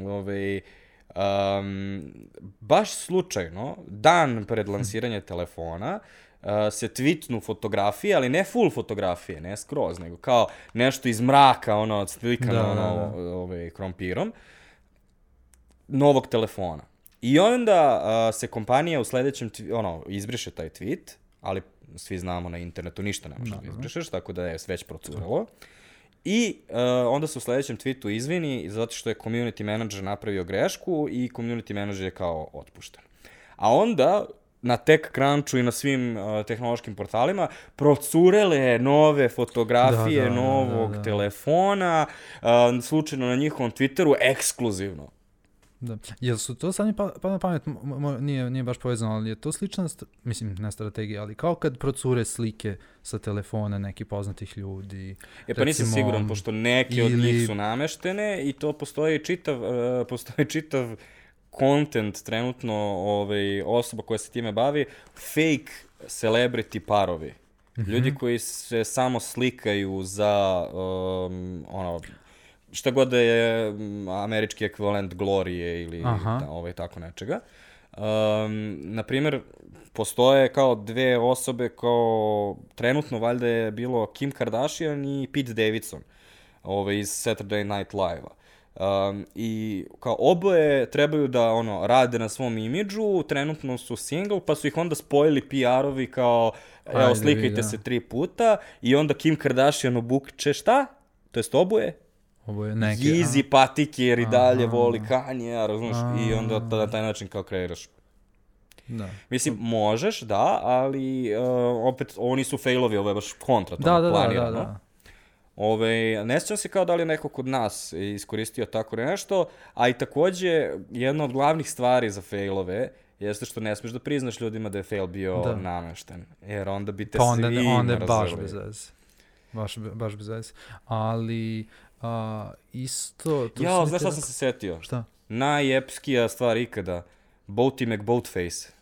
ovaj, um, baš slučajno, dan pred lansiranje telefona, se tweetnu fotografije, ali ne full fotografije, ne skroz, nego kao nešto iz mraka, ono, od slikano, da, ono, da, da. ovaj, krompirom, novog telefona. I onda uh, se kompanija u sledećem, ono, izbriše taj tweet, ali svi znamo na internetu ništa ne možeš da, da izbrišeš, tako da je već procuralo. I uh, onda se u sledećem tweetu izvini zato što je community manager napravio grešku i community manager je kao otpušten. A onda na TechCrunchu i na svim uh, tehnološkim portalima procurele nove fotografije da, da, novog da, da, telefona, uh, slučajno na njihovom Twitteru, ekskluzivno. Da. Jel su to sad mi pa, pa na pamet, nije, nije baš povezano, ali je to slična, mislim, ne strategija, ali kao kad procure slike sa telefona nekih poznatih ljudi. E pa nisam siguran, pošto neke ili... od njih su nameštene i to postoji čitav, uh, postoji čitav content trenutno ovaj, osoba koja se time bavi, fake celebrity parovi. Mm -hmm. Ljudi koji se samo slikaju za um, ono, šta god da je američki ekvivalent glorije ili da, ovaj, tako nečega. Um, naprimer, postoje kao dve osobe kao trenutno valjda je bilo Kim Kardashian i Pete Davidson ovaj, iz Saturday Night Live-a. Um, I kao oboje trebaju da ono rade na svom imidžu, trenutno su single, pa su ih onda spojili PR-ovi kao evo Ajde, slikajte vidi, da. se tri puta i onda Kim Kardashian obukće šta? To jest oboje? Ovo je neki... Yeezy patike jer i dalje Aha. voli Kanye, razumiješ? I onda na taj način kao kreiraš. Da. Mislim, možeš, da, ali uh, opet oni su failovi, ovo je baš kontra Da, da, da, da, planirano. da. Ove, ne sjećam se kao da li je neko kod nas iskoristio tako nešto, a i takođe jedna od glavnih stvari za failove jeste što ne smeš da priznaš ljudima da je fail bio Da. namešten, jer onda bi te Pa onda, svi onda je baš bez veze. Baš, baš bez veze. Ali, a, isto... to sam znaš šta sam se setio? Šta? Najepskija stvar ikada. Boaty McBoatface.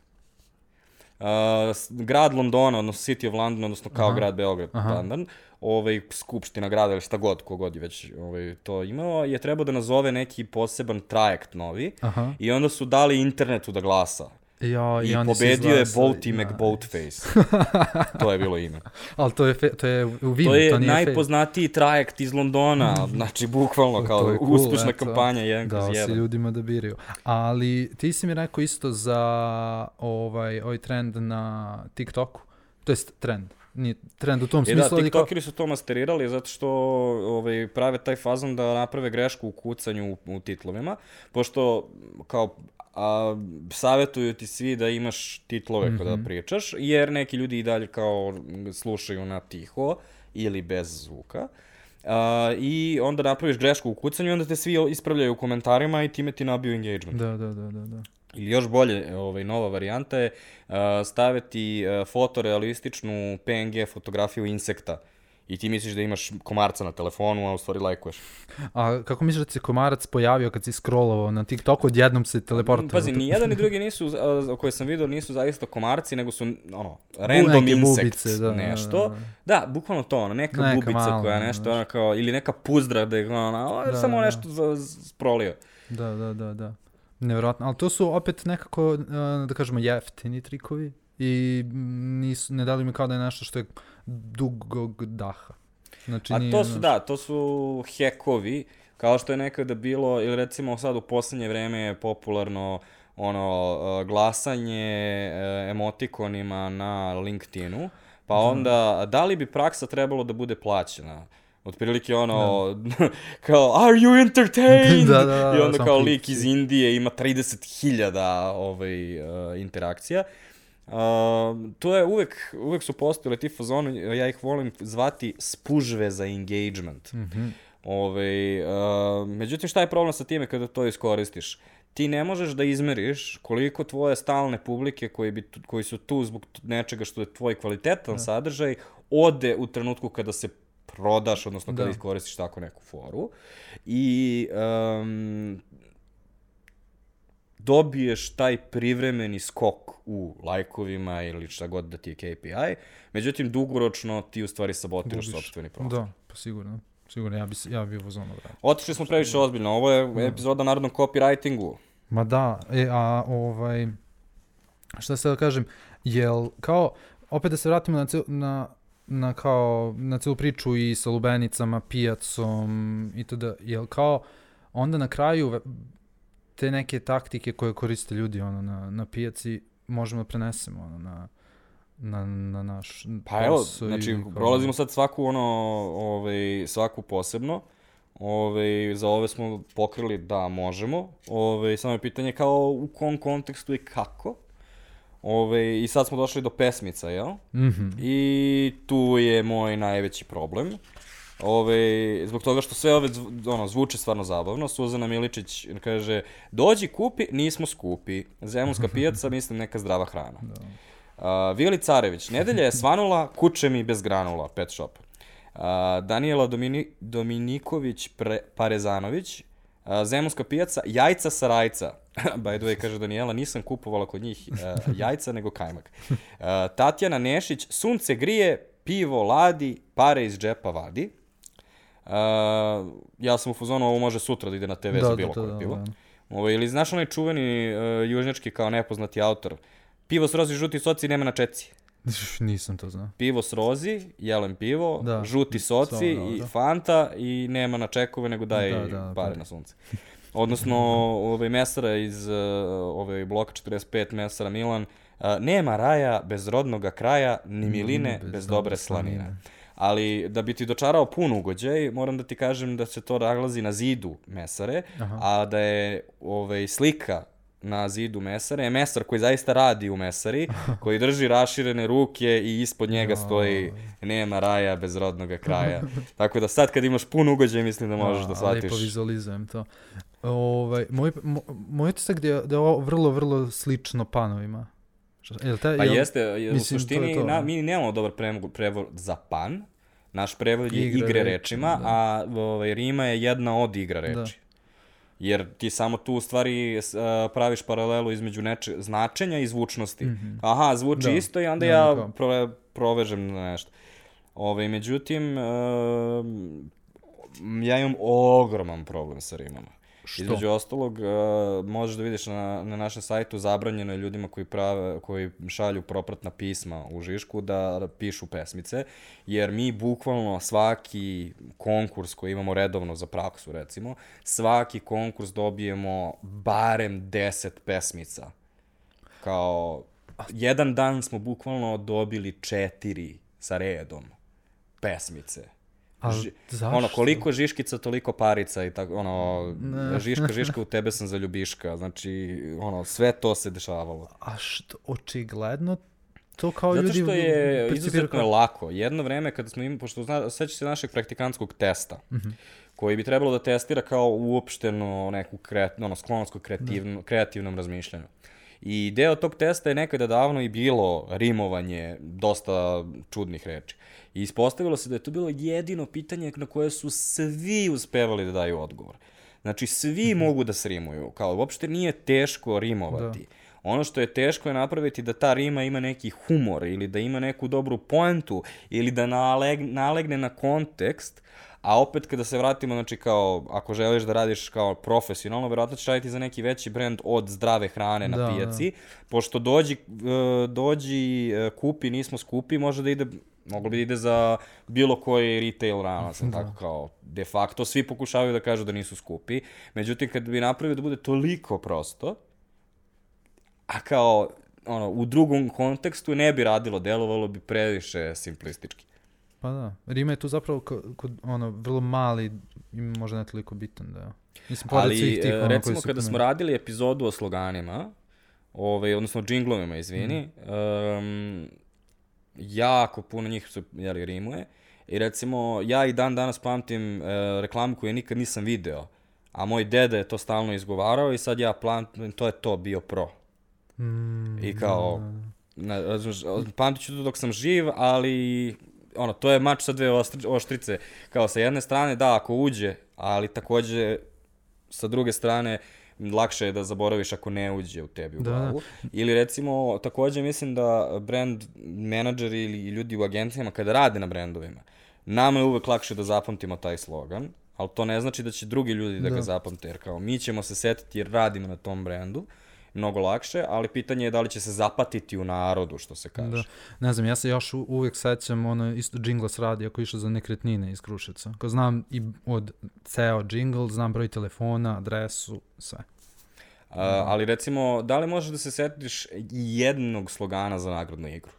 Uh, grad Londona, odnosno City of London, odnosno kao Aha. grad Beograd, Aha. London, ovaj, skupština grada ili šta god, kogod je već ovaj, to imao, je trebao da nazove neki poseban trajekt novi Aha. i onda su dali internetu da glasa. Ja, I, su pobedio je Boaty da. McBoatface. to je bilo ime. Ali to je, fe, to je u Vimu, To je to nije najpoznatiji trajekt iz Londona, znači bukvalno kao To je cool, uspešna eto. kampanja jedan kroz Dao si jedan. ljudima da biraju. Ali ti si mi rekao isto za ovaj, ovaj trend na TikToku. To jest trend. Nije trend u tom E da, smislu, kao... tiktokeri su to masterirali zato što ovaj, prave taj fazon da naprave grešku u kucanju u, u titlovima, pošto kao a, savjetuju ti svi da imaš titlove kada Mhm. pričaš, jer neki ljudi i dalje kao slušaju na tiho ili bez zvuka. A, I onda napraviš grešku u kucanju i onda te svi ispravljaju u komentarima i time ti nabiju engagement. Da, da, da, da, da. Ili još bolje, ovaj, nova varijanta je uh, staviti uh, fotorealističnu PNG fotografiju insekta. I ti misliš da imaš komarca na telefonu, a u stvari lajkuješ. A kako misliš da se komarac pojavio kad si scrollovao na TikToku, odjednom se teleportovao? Pazi, ni jedan ni drugi nisu, uh, koje sam vidio, nisu zaista komarci, nego su, ono, random neke insect, bubice, da, da, nešto. da, Da, bukvalno to, ono, neka, Neka bubica mala, koja da, nešto, ono, kao, ili neka puzdra da je, ono, Da, samo da. nešto za, z- sprolio. Da, da, da, da. Nevjerojatno. Ali to su opet nekako, uh, da kažemo, jeftini trikovi i nisu, ne dali mi kao da je nešto što je dugog daha. Znači, A nije, to su, znaš, da, to su hekovi, kao što je nekada bilo, ili recimo sad u poslednje vreme je popularno ono, uh, glasanje uh, emotikonima na LinkedInu, pa onda, da li bi praksa trebalo da bude plaćena? Otprilike ono, kao, are you entertained? Da, da, da, I onda kao lik iz Indije ima 30.000 ovaj, uh, interakcija. Uh, to je uvek, uvek su postojali ti fazoni, ja ih volim zvati spužve za engagement. Mhm. Ove, uh, međutim, šta je problem sa time kada to iskoristiš? Ti ne možeš da izmeriš koliko tvoje stalne publike koji, bi, koji su tu zbog nečega što je tvoj kvalitetan sadržaj, ode u trenutku kada se prodaš, odnosno kada Da. iskoristiš tako neku foru. I um, dobiješ taj privremeni skok u lajkovima ili šta god da ti je KPI, međutim dugoročno ti u stvari sabotiraš Gubiš. sopstveni profil. Da, pa sigurno. Sigurno, ja bi, ja bi u zonu vratio. Otišli smo previše ozbiljno, ovo je epizoda o narodnom copywritingu. Ma da, e, a ovaj, šta se da kažem, jel kao, opet da se vratimo na, cel, na, na kao, na celu priču i sa lubenicama, pijacom i to da, jel kao, onda na kraju te neke taktike koje koriste ljudi ono, na, na pijaci možemo da prenesemo ono, na, na, na naš Pa evo, znači, kao- prolazimo sad svaku ono, ovaj, svaku posebno. Ove, za ove smo pokrili da možemo. Ove, samo je pitanje kao u kom kontekstu i kako. Ove, I sad smo došli do pesmica, jel? Mhm. I tu je moj najveći problem. Ove, zbog toga što sve ove ono, zvuče stvarno zabavno. Suzana Miličić kaže, dođi kupi, nismo skupi. Zemunska pijaca, mislim neka zdrava hrana. Da. Uh, Vili Carević, nedelja je svanula, kuće mi bez granula, pet shop. Uh, Daniela Domini, Dominiković pre, Parezanović, Zemunska pijaca, jajca sa rajca. By the way, kaže Daniela, nisam kupovala kod njih uh, jajca, nego kajmak. Uh, Tatjana Nešić, sunce grije, pivo ladi, pare iz džepa vadi. Uh, ja sam u fazonu, ovo može sutra da ide na TV Da, za da, bilo da, koje da, pivo. da. Ovo, ili znaš onaj čuveni uh, južnjački kao nepoznati autor? Pivo s rozi žuti soci nema na čeci. Nisam to znao. Pivo s rozi, jelen pivo, Da. žuti soci So, i fanta i nema na čekove nego daje Da, da, da, pare pare. na sunce. Odnosno, ovaj mesara iz uh, ovaj bloka 45 mesara Milan, uh, nema raja bez rodnoga kraja, ni miline bez, dobre slanine. Ali da bi ti dočarao pun ugođaj, moram da ti kažem da se to naglazi na zidu mesare, Aha. a da je ovaj, slika na zidu mesare je mesar koji zaista radi u mesari, koji drži raširene ruke i ispod njega stoji nema raja bez rodnog kraja. Tako da sad kad imaš pun ugođaj mislim da možeš da shvatiš. Lepo vizualizujem to. Ovaj, moj, mo, moj utisak da je, da je ovo vrlo, vrlo slično panovima. Jel te, Pa jel, jeste, je- u mislim, to je suštini to, na, a? mi nemamo dobar prevod, prevod za pan, naš prevod je Igre igre, reči, rečima, da. a ovaj, rima je jedna od igra reči. Jer ti samo tu u stvari a, praviš paralelu između neče, značenja i zvučnosti. Aha, zvuči. Da. isto i onda Da, ja kao- pro, provežem na nešto. Ove, međutim, um, ja imam ogroman problem sa rimama. Što? Između ostalog, uh, možeš da vidiš na, na našem sajtu zabranjeno je ljudima koji, prave, koji šalju propratna pisma u Žišku da pišu pesmice, jer mi bukvalno svaki konkurs koji imamo redovno za praksu, recimo, svaki konkurs dobijemo barem 10 pesmica. Kao, jedan dan smo bukvalno dobili četiri sa redom pesmice. Ži-? Ono, koliko žiškica, toliko parica i tako, ono, žiška, žiška, u tebe sam za ljubiška. Znači, ono, sve to se dešavalo. A što, očigledno to kao Zato ljudi što je izuzetno kao- lako. Jedno vreme kada smo imali, pošto zna, seća se našeg praktikantskog testa, Mhm. koji bi trebalo da testira kao uopšteno neku kreat, ono, sklonost kod kreativno, kreativnom razmišljanju. I deo tog testa je nekada davno i bilo rimovanje dosta čudnih reči. I ispostavilo se da je to bilo jedino pitanje na koje su svi uspevali da daju odgovor. Znači, svi mogu da srimuju. Kao, uopšte nije teško rimovati. Ono što je teško je napraviti da ta rima ima neki humor ili da ima neku dobru poentu ili da naleg, nalegne na kontekst, a opet kada se vratimo, znači kao, ako želiš da radiš kao profesionalno, verovatno ćeš raditi za neki veći brend od zdrave hrane na Da, pijaci, pošto dođi, e, dođi, e, kupi, nismo skupi, može da ide, moglo bi da ide za bilo koji retail lanac, da. tako kao, de facto svi pokušavaju da kažu da nisu skupi, međutim kad bi napravio da bude toliko prosto, a kao, ono, u drugom kontekstu ne bi radilo, delovalo bi previše simplistički. Pa da, Rima je tu zapravo kod, ono, vrlo mali i možda ne toliko bitan da Mislim, pored svih Ali, tih, e, ono, recimo, kada smo radili epizodu o sloganima, ovaj, odnosno džinglovima, izvini, Mhm. um, jako puno njih su, jeli, rimuje. I recimo, ja i dan danas pamtim e, reklamu koju nikad nisam video, a moj deda je to stalno izgovarao i sad ja pamtim, to je to, bio pro. Mm, I kao, ne, razumeš, pamtit ću to dok sam živ, ali ono, to je mač sa dve oštrice. Kao sa jedne strane, da, ako uđe, ali takođe sa druge strane, lakše je da zaboraviš ako ne uđe u tebi u Da, glavu. Ili recimo, takođe mislim da brand menadžeri ili ljudi u agencijama kada rade na brendovima, nama je uvek lakše da zapamtimo taj slogan, ali to ne znači da će drugi ljudi da, ga Da. zapamte, jer kao mi ćemo se setiti jer radimo na tom brendu, mnogo lakše, ali pitanje je da li će se zapatiti u narodu, što se kaže. Da. Ne znam, ja se još u, uvijek sećam ono isto džinglas radi ako išao za nekretnine iz Kruševca. Ko znam i od ceo džingl, znam broj telefona, adresu, sve. A, ali recimo, da li možeš da se setiš jednog slogana za nagradnu igru?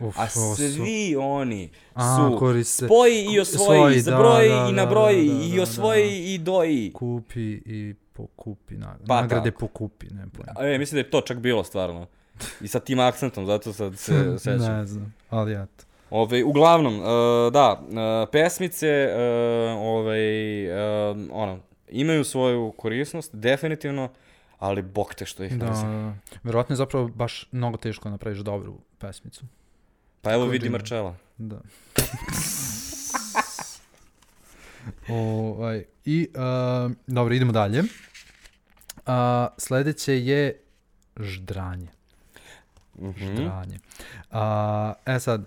Uf, A ovo su- svi oni A, su koriste- spoji i osvoji, Svoji, da, zabroji da, i da, nabroji da, da, i da, osvoji i doji. kupi i pokupi, na, Pa nagrade tako. pokupi, ne pojma. A, e, mislim da je to čak bilo stvarno. I sa tim akcentom, zato sad se sećam. ne znam, ali eto. Ove, uglavnom, uh, da, uh, pesmice, uh, ovaj, uh, ono, imaju svoju korisnost, definitivno, ali bok te što ih Da, mrzim. da. Verovatno je zapravo baš mnogo teško da napraviš dobru pesmicu. Pa evo vidi? Marčela. Da. ovaj, I, uh, dobro, idemo dalje. Uh, sledeće je ždranje. Mhm. Ždranje. Uh, e sad,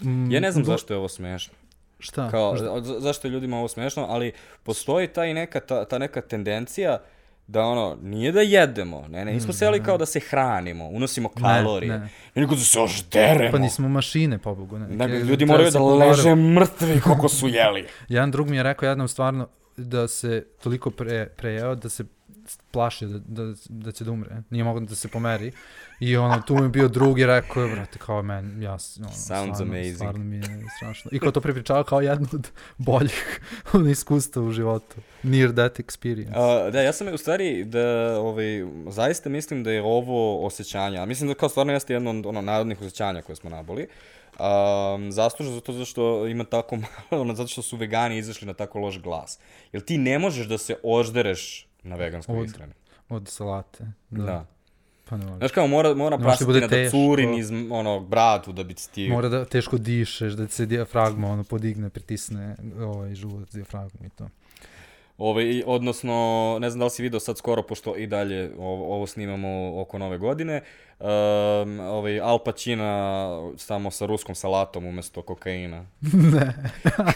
mm, Ja ne znam go- zašto je ovo smešno. Šta? Kao, za- zašto je ljudima ovo smešno, ali postoji ta i neka, ta, ta neka tendencija da ono, nije da jedemo, ne, ne, nismo seli kao da se hranimo, unosimo kalorije, ne. nego da se ožderemo. Pa nismo mašine, pobogu. Ne. Ke- ljudi moraju da leže mrtvi koliko su jeli. Jedan drug mi je rekao jednom stvarno da se toliko pre, prejeo da se plaši da, da, da će da umre. Nije mogao da se pomeri. I ono, tu mi je bio drug i rekao je, brate, kao men, ja, ono, Sounds stvarno, amazing. Stvarno mi je strašno. I kao to prepričava kao jedno od boljih ono, iskustva u životu. Near death experience. A, da, ja sam u stvari da ovaj zaista mislim da je ovo osjećanje, a mislim da kao stvarno jeste jedno od ono narodnih osjećanja koje smo naboli. Um, zaslužno zato zašto ima tako malo, ono, zato što su vegani izašli na tako loš glas. Jer ti ne možeš da se oždereš na veganskoj Od- ishrani. Od salate. Da. Da. Pa ne. Znaš kao, mora, mora Ne može ti bude prasetina da curi niz onog bratu da bi ti... Mora da teško dišeš, da se dijafragma ono podigne, pritisne ovaj žuvac dijafragmu i to. Ove, i- odnosno, ne znam da li si video sad skoro, pošto i dalje ovo, ovo snimamo oko nove godine, um, ovaj, Al Pacino samo sa ruskom salatom umesto kokaina. ne.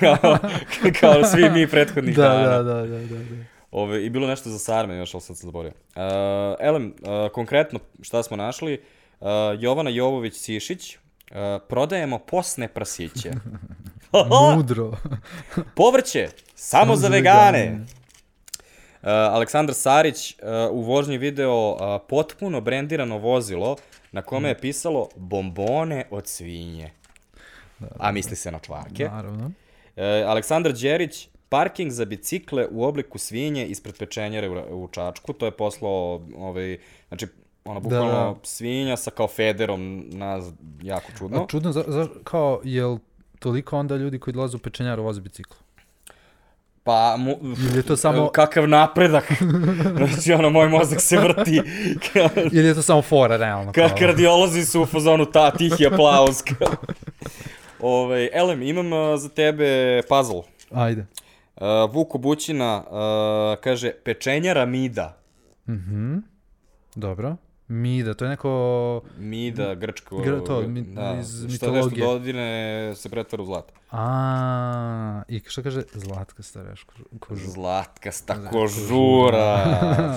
kao, kao svi mi prethodnih Da, dana. da, da, da, da, da. Ove, I bilo nešto za sarme još, ali sad sam zaboravio. Uh, Elem, uh, konkretno šta smo našli, uh, Jovana Jovović-Sišić, uh, prodajemo posne prasiće. Mudro. Povrće, samo za vegane. Uh, Aleksandar Sarić uh, u vožnji video uh, potpuno brendirano vozilo na kome je pisalo bombone od svinje. A misli se na čvarke. Naravno. E, Aleksandar Đerić, parking za bicikle u obliku svinje ispred pečenjere u, u Čačku. To je poslao, ovaj, znači, ono, bukvalno Da. svinja sa kao federom na jako čudno. A čudno, za, za, kao, jel toliko onda ljudi koji dolaze u pečenjaru voze bicikl? Pa, mu, Ili je to samo- Kakav napredak. znači, ono, moj mozak se vrti. Ili je to samo fora, realno? Ka kao? kardiolozi su u fazonu ta, tihi aplauz. Ove, Elem, imam za tebe puzzle. Ajde. Uh, Vuko Bućina uh, kaže, pečenjara mida. Mhm. Dobro. Mida, to je neko... Mida, grčko... Gr- to, mi- da, iz Što nešto mitologije. dodine se pretvara u zlato. A, i što kaže? Zlatka stareš kožu. Zlatkasta kožura.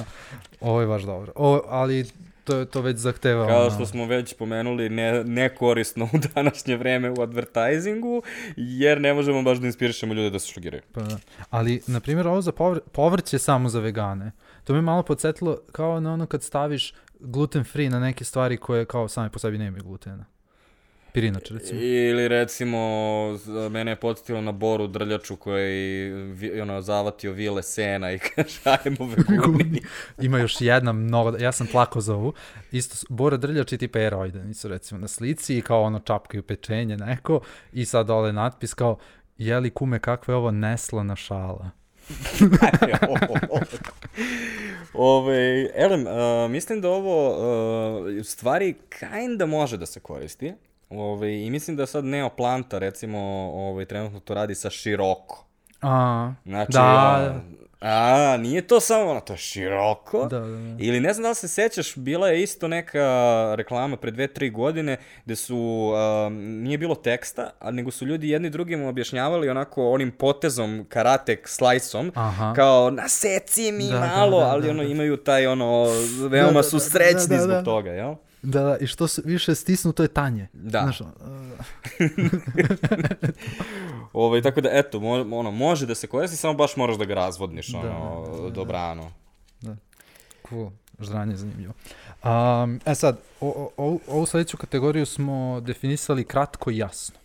Ovo je baš dobro. O, ali to, to već zahteva... Kao što smo već pomenuli, ne, nekorisno u današnje vreme u advertisingu, jer ne možemo baš da inspirišemo ljude da se šlogiraju. Pa, da. ali, na primjer, ovo za povr povrće samo za vegane. To me malo podsjetilo kao na ono kad staviš gluten free na neke stvari koje kao same po sebi nemaju glutena. Pirinač, recimo. Ili recimo, mene je podsjetilo na Boru Drljaču koji vi, ono, zavatio vile sena i kaže, ajmo veguni. Ima još jedna mnogo, ja sam plako za ovu, isto, Bora Drljač i tipa Erojden, su recimo na slici i kao ono čapkaju pečenje neko i sad dole natpis kao jeli kume kakva je ovo neslana šala. Ove, Elem, uh, mislim da ovo uh, stvari kinda može da se koristi. Ove, I mislim da sad Neoplanta, recimo, ove, trenutno to radi sa široko. A, Znači, Da. ono, a, nije to samo ono, to je široko. da, da, da. Ili ne znam da li se sećaš, bila je isto neka reklama pre dve, tri godine gde su, um, nije bilo teksta, a nego su ljudi jedni drugim objašnjavali onako onim potezom, karatek, slajsom, Aha. kao naseci mi Da, da, malo, da, ali da, ono da. imaju taj ono, veoma da, su da, srećni da, da, zbog da. toga, jel? Da, da, i što se više stisnu, to je tanje. Da. Znaš, ono, Ovaj, tako da, eto, mo, ono, može da se koristi, samo baš moraš da ga razvodniš, ono, da, da, da. dobrano. Cool. Žranje je zanimljivo. Um, e sad, o, o, ovu- sledeću kategoriju smo definisali kratko i jasno.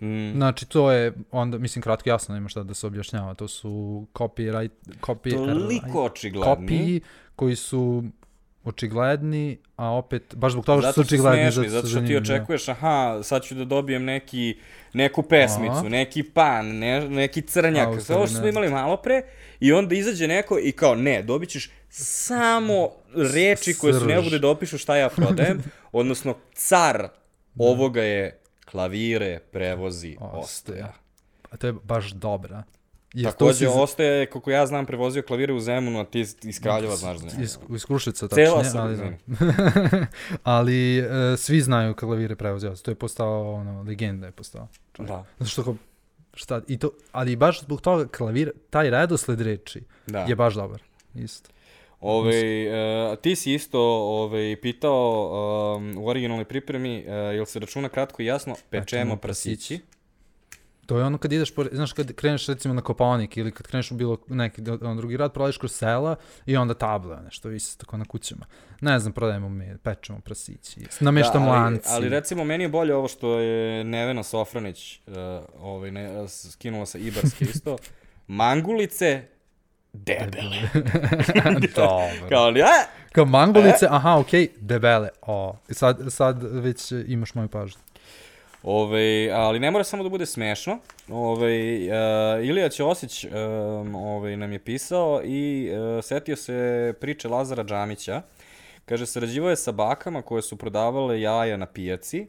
Mm, Znači, to je, onda, mislim, kratko jasno, nema šta da se objašnjava. To su copyright, copy, toliko očigledni. kopiji koji su očigledni, a opet, baš zbog toga što su Zato očigledni, smešni, zato su što ti da. očekuješ, aha, sad ću da dobijem neki, neku pesmicu, Aha. neki pan, ne, neki crnjak, A, sve ovo što smo ne. imali malo pre, i onda izađe neko i kao, ne, dobit ćeš samo reči koje su Srž. neophodne da opišu šta ja prodajem, odnosno car ovoga je klavire prevozi Ostoja. A to je baš dobra. Jer to Takođe, si z- Ostoja je, koliko ja znam, prevozio klavire u Zemunu, a ti iz- iz Kraljeva znaš njega. Iz, iz Kruševca, Cela tačnije, ali, da. ali e, svi znaju klavire prevozi Ostoja. To je postao, ono, legenda je postao. Da, Zato što kao, šta, i to, ali baš zbog toga klavir, taj redosled reči da. je baš dobar. Isto. Ove, uh, ti si isto ove, pitao um, u originalnoj pripremi, uh, jel se računa kratko i jasno, Pečemo prasići. To je ono kad ideš, pored, znaš, kad kreneš recimo na Kopaonik ili kad kreneš u bilo neki on drugi rad, prolaziš kroz sela i onda table, nešto visi tako na kućama. Ne znam, prodajemo mi, pečemo prasići, nameštamo ali, lanci. ali recimo meni je bolje ovo što je Nevena Sofranić uh, ovaj, ne, skinula sa Ibarske isto. Mangulice debele. Dobro. Kao li, a? Kao mangulice, aha, okej, debele. O, sad, sad već imaš moju pažnju. Ove, ali ne mora samo da bude smešno. Ove, uh, Ilija Ćosić um, ove, nam je pisao i uh, setio se priče Lazara Džamića. Kaže, sarađivao je sa bakama koje su prodavale jaja na pijaci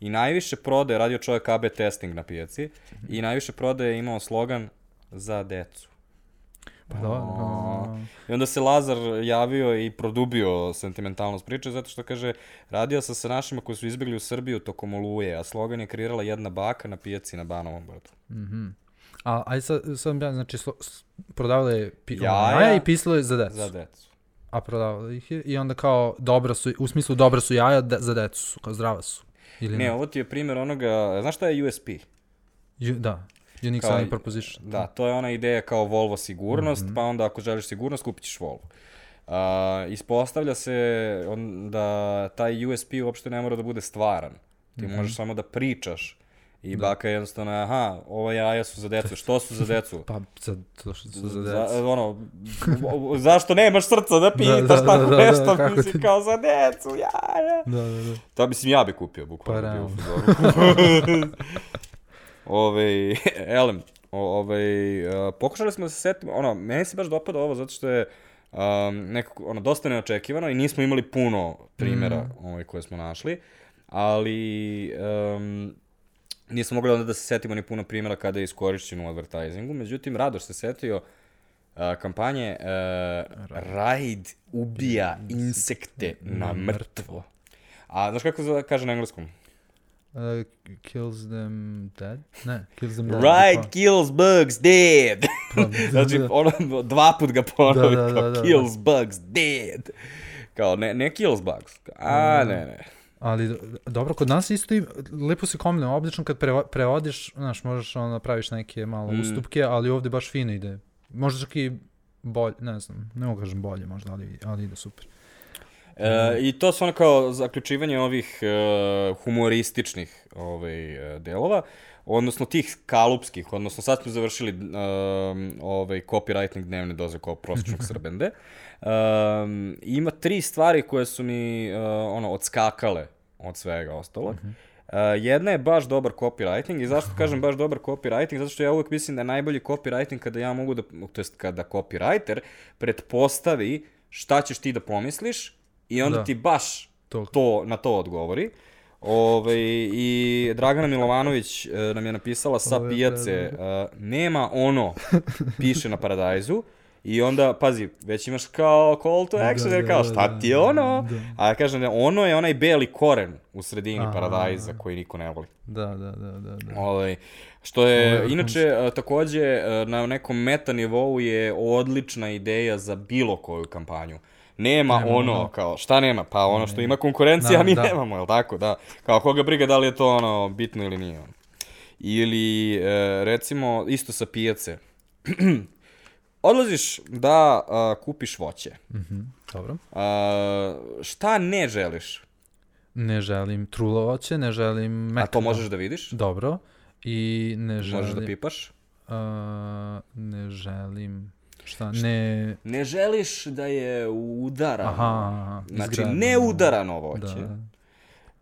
i najviše prodaje, radio čovjek AB testing na pijaci, i najviše prodaje je imao slogan za decu. Pa da, da. I onda se Lazar javio i produbio sentimentalnost priče, zato što kaže, radio sam sa našima koji su izbjegli u Srbiju tokom oluje, a slogan je kreirala jedna baka na pijaci na Banovom brdu. A, aj sad, sad ja, znači, slo, s- prodavale pi, Jaja. jaja i pisale za decu. Za decu. A prodavale ih je i onda kao dobra su, u smislu dobra su jaja de, za decu su, kao zdrava su. Ili Ne, ovo ti je primjer onoga, znaš šta je USP? Ju, da, unique Kao- selling proposition. Da, to je ona ideja kao Volvo sigurnost, Mhm. pa onda ako želiš sigurnost, kupit ćeš Volvo. Uh, ispostavlja se on, da taj USP uopšte ne mora da bude stvaran. Ti Mhm. možeš samo da pričaš i baka je jednostavno, aha, ova jaja su za decu. Što su za decu? Pa, za, to što su za decu. Za, ono, zašto nemaš srca da pitaš da, da, tako da, da, nešto, kako mislim, ti- kao za decu, jaja. Da, da, da. To mislim ja bi kupio, bukvalno. Pa, realno. Ove, elem, o- ovaj, uh, pokušali smo da se setimo, ono, meni se baš dopada ovo zato što je um, nekako, ono, dosta neočekivano i nismo imali puno primjera Mm. ovaj, koje smo našli, ali um, nismo mogli onda da se setimo ni puno primjera kada je iskorišćen u advertisingu, međutim, Radoš se setio uh, kampanje uh, Raid ubija insekte na mrtvo. A znaš kako se kaže na engleskom? Uh, kills them dead? Ne, kills them dead. Right Pa- kills bugs dead. znači, da. ono, dva put ga ponovi, Da, da, kao da, da, kills bugs dead. Kao, ne, ne kills bugs. A, ne, ne. Ali do- dobro, kod nas isto i lepo se kombinuje. Obično kad preva, prevodiš, znaš, možeš ono napraviš neke malo Mm. ustupke, ali ovde baš fino ide. Možda čak i bolje, ne znam, ne mogu kažem bolje možda, ali, ali ide super. E, I to su ono kao zaključivanje ovih e, humorističnih ovaj, e, delova, odnosno tih kalupskih, odnosno sad smo završili um, ovaj copywriting dnevne doze kao prosječnog srbende. Um, ima tri stvari koje su mi uh, ono odskakale od svega ostalog. Uh, jedna je baš dobar copywriting i zašto kažem baš dobar copywriting? Zato što ja uvek mislim da je najbolji copywriting kada ja mogu da, to jest kada copywriter pretpostavi šta ćeš ti da pomisliš i onda Da. ti baš To. to, na to odgovori. Ove, I Dragana Milovanović e, nam je napisala sa pijace, e, nema ono, piše na Paradajzu, I onda, pazi, već imaš kao call to action, Da, jer da, kao da, šta ti je da, ono? da. A ja kažem da ono je onaj beli koren u sredini Aha. Paradajza koji niko ne voli. Da, da, da, da. da. Ovaj, što je, Ovo je inače, e, takođe, na nekom meta nivou je odlična ideja za bilo koju kampanju. Nema, Nema ono, ono. kao, šta nema? Pa ono što ima konkurencija, Da, mi da. nemamo, jel tako? Da. Kao, koga briga da li je to, ono, bitno ili nije. Ono. Ili, e, recimo, isto sa pijace. Odlaziš da a, kupiš voće. Mhm, dobro. A, šta ne želiš? Ne želim trulovoće, ne želim mekano. A to možeš da vidiš? Dobro. I ne želim... Možeš da pipaš? A, ne želim... Šta? Ne... Ne želiš da je udarano. Aha, aha, Znači, izgradano. ne udarano voće. Da.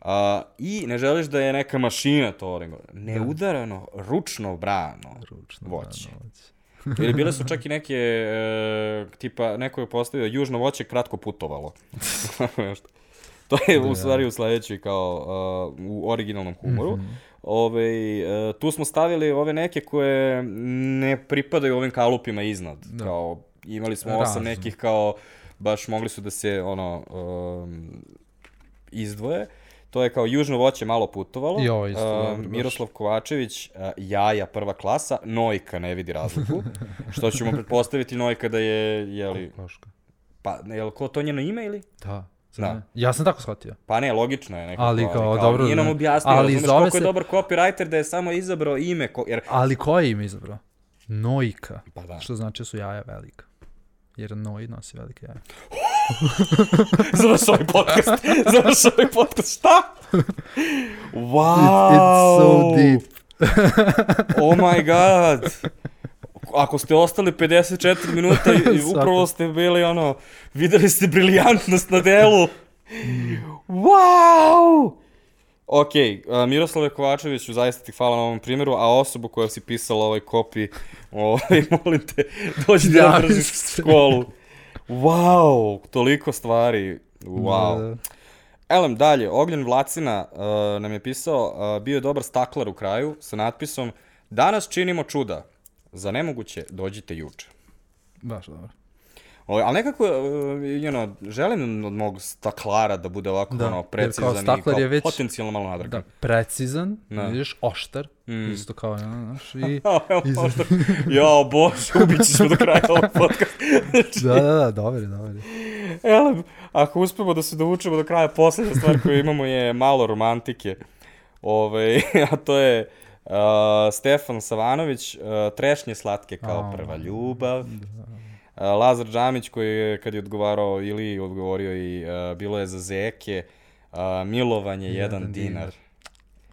A, I ne želiš da je neka mašina to, nego ne udarano, ručno brano Ručno voće. brano voće. Ili bile su čak i neke, e, tipa, neko je postavio južno voće kratko putovalo. To je u stvari u sledećoj kao uh, u originalnom humoru. Mhm. Ove, e, tu smo stavili ove neke koje ne pripadaju ovim kalupima iznad. Da. Kao, imali smo osam nekih kao, baš mogli su da se ono, um, izdvoje. To je kao južno voće malo putovalo. I ovo isto, Uh. Miroslav Kovačević, uh, jaja prva klasa, Nojka ne vidi razliku. što ćemo pretpostaviti Nojka da je, jeli, Kokoška. Pa, ne, jel ko to njeno ime ili? Da. Da. Ja sam tako shvatio. Pa ne, logično je nekako. Ali kao, dobro, Nije nam objasnio, Ali razumeš koliko je se- dobar copywriter da je samo izabrao ime, ko, jer... Ali koje ime izabrao? Nojka. Pa da. Što znači da su jaja velika. Jer noj nosi velike jaja. Završi ovaj podcast. Završi ovaj podcast. Šta? Wow. It's so deep. oh my god. Ako ste ostali 54 minuta i, upravo ste bili ono, videli ste briljantnost na delu. Wow! Ok, uh, Miroslave Kovačeviću, zaista ti hvala na ovom primjeru, a osobu koja si pisala ovaj kopi, ovaj, molim te, dođi da se. školu. Wow, toliko stvari. Wow. Da, da. Elem, dalje, Ognjen Vlacina uh, nam je pisao, uh, bio je dobar staklar u kraju sa natpisom Danas činimo čuda, za nemoguće dođite juče. Baš dobro. O, ali nekako, uh, you know, želim od mog staklara da bude ovako Da, ono, jer kao precizan i kao je već- potencijalno malo nadrkan. Da, precizan, Da. vidiš, oštar, Mm. isto kao, ja, znaš, i... Možda, jao bože, ubit ćeš me do kraja ovog podcasta. da, da, da, dobar je, dobar je. Ako uspemo da se dovučemo do kraja, poslednja stvar koju imamo je malo romantike. Ove, a to je uh, Stefan Savanović, uh, trešnje slatke kao A, prva ljubav. Uh, Lazar Džamić koji je, kad je odgovarao ili odgovorio i uh, bilo je za zeke, uh, milovanje jedan, Jedan dinar. dinar.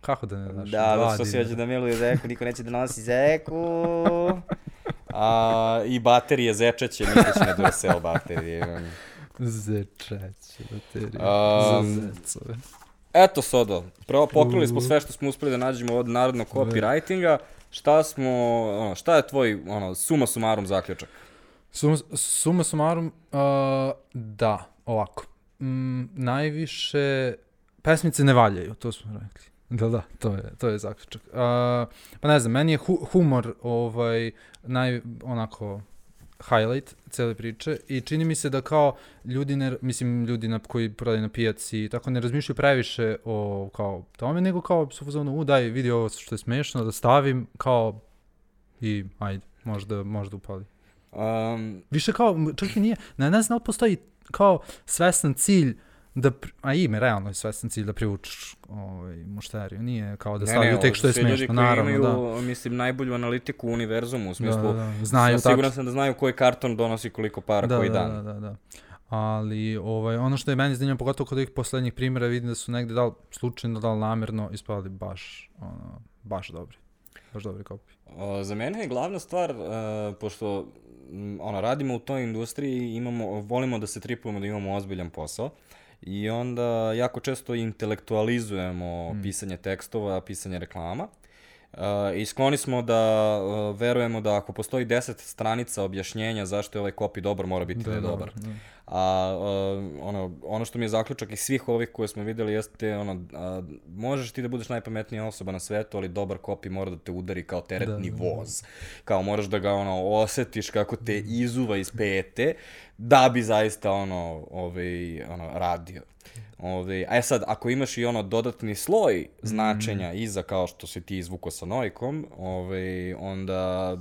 Kako da ne znaš? Da, da što dinara. hoće da miluje zeku, niko neće da nosi zeku. A, I baterije zečeće, misliš na Duracell baterije. Zečeće, baterije, Um, za zecove. Eto Sodo, prvo pokrili smo sve što smo uspeli da nađemo od narodnog copywritinga. Šta smo, ono, šta je tvoj, ono, suma sumarum zaključak? Suma, suma sumarum, uh, da, ovako. Mm, najviše pesmice ne valjaju, to smo rekli. Da, da, to je, to je zaključak. Uh, pa ne znam, meni je hu humor ovaj, naj, onako, highlight cele priče i čini mi se da kao ljudi, ne, mislim ljudi na, koji prodaju na pijaci i tako ne razmišljaju previše o kao tome, nego kao su u fazonu, u daj vidi ovo što je smešno, da stavim kao i ajde, možda, možda upali. Um, Više kao, čak i nije, ne, ne znam da postoji kao svestan cilj da, a ime, realno je svestan cilj da privučeš ovaj, mušteriju, nije kao da stavljaju tek što je koji naravno, imaju, da. mislim, najbolju analitiku u univerzumu, u Da, smislu, da, da, znaju siguran tačno. sam da znaju koji karton donosi koliko para Da, koji da, dan. da, da, da. Ali ovaj, ono što je meni zanimljivo, pogotovo kod ovih poslednjih primjera, vidim da su negde da li slučajno, da li namerno ispali baš, ono, baš dobri. Baš dobri kopi. O, za mene je glavna stvar, uh, pošto ono, radimo u toj industriji, imamo, volimo da se tripujemo da imamo ozbiljan posao i onda jako često intelektualizujemo pisanje tekstova, pisanje reklama. Uh, I skloni smo da uh, verujemo da ako postoji 10 stranica objašnjenja zašto je ovaj copy dobar, mora biti da, je dobar. Da. A uh, ono, ono što mi je zaključak iz svih ovih koje smo videli jeste ono, a, možeš ti da budeš najpametnija osoba na svetu, ali dobar copy mora da te udari kao teretni Da, da, da. voz. Kao moraš da ga ono osetiš kako te izuva iz pete da bi zaista ono, ovaj, ono radio. Ove, a sad, ako imaš i ono dodatni sloj značenja iza kao što si ti izvuko sa Nojkom, ove, onda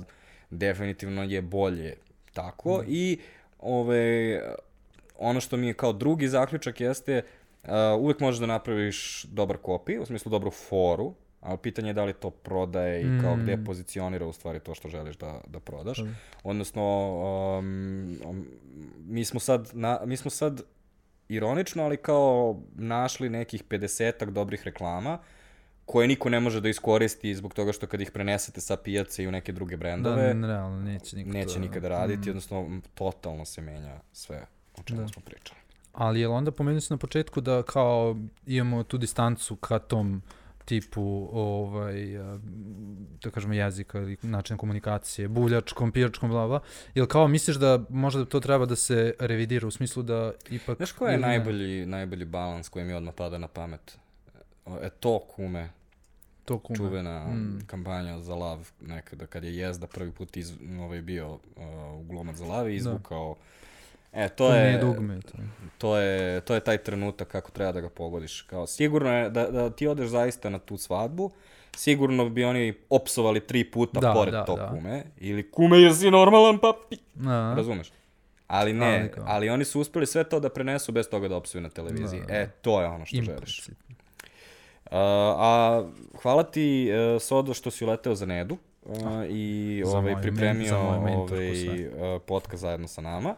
definitivno je bolje tako. I ove, ono što mi je kao drugi zaključak jeste uh, uvek možeš da napraviš dobar kopij, u smislu dobru foru, ali pitanje je da li to prodaje i kao gde pozicionira u stvari to što želiš da, da prodaš. Odnosno, um, um, mi smo sad, na, mi smo sad ironično, ali kao našli nekih 50-ak dobrih reklama koje niko ne može da iskoristi zbog toga što kad ih prenesete sa pijace i u neke druge Da, brendove, n- realno, neće niko neće to- nikada raditi, odnosno m, totalno se menja sve o čemu Da. smo pričali. Ali je onda pomenuo si na početku da kao imamo tu distancu ka tom tipu ovaj, da kažemo jezika ili način komunikacije, buljačkom, pijačkom, bla, bla. Jel kao misliš da možda to treba da se revidira u smislu da ipak... Znaš koji je ili ne? najbolji, najbolji balans koji mi odmah pada na pamet? E to kume, To kume. čuvena Mm. kampanja za lav nekada kad je Jezda prvi put iz, ovaj bio uh, glumac za lav i izvukao E, to To je, nije dugme. To. to je, to je taj trenutak kako treba da ga pogodiš. Kao, sigurno je da, da ti odeš zaista na tu svadbu, sigurno bi oni opsovali tri puta Da, pored da, tog da. kume, ili kume jesi normalan papi, A, razumeš? Ali ne, Ali kao- ali oni su uspeli sve to da prenesu bez toga da opsuju na televiziji. Da, da. E, to je ono što želiš. Implicitno. Uh, a hvala ti, uh, Sodo, što si uleteo za Nedu uh, i Za ovaj, pripremio men- za ovaj, uh, podcast zajedno sa nama.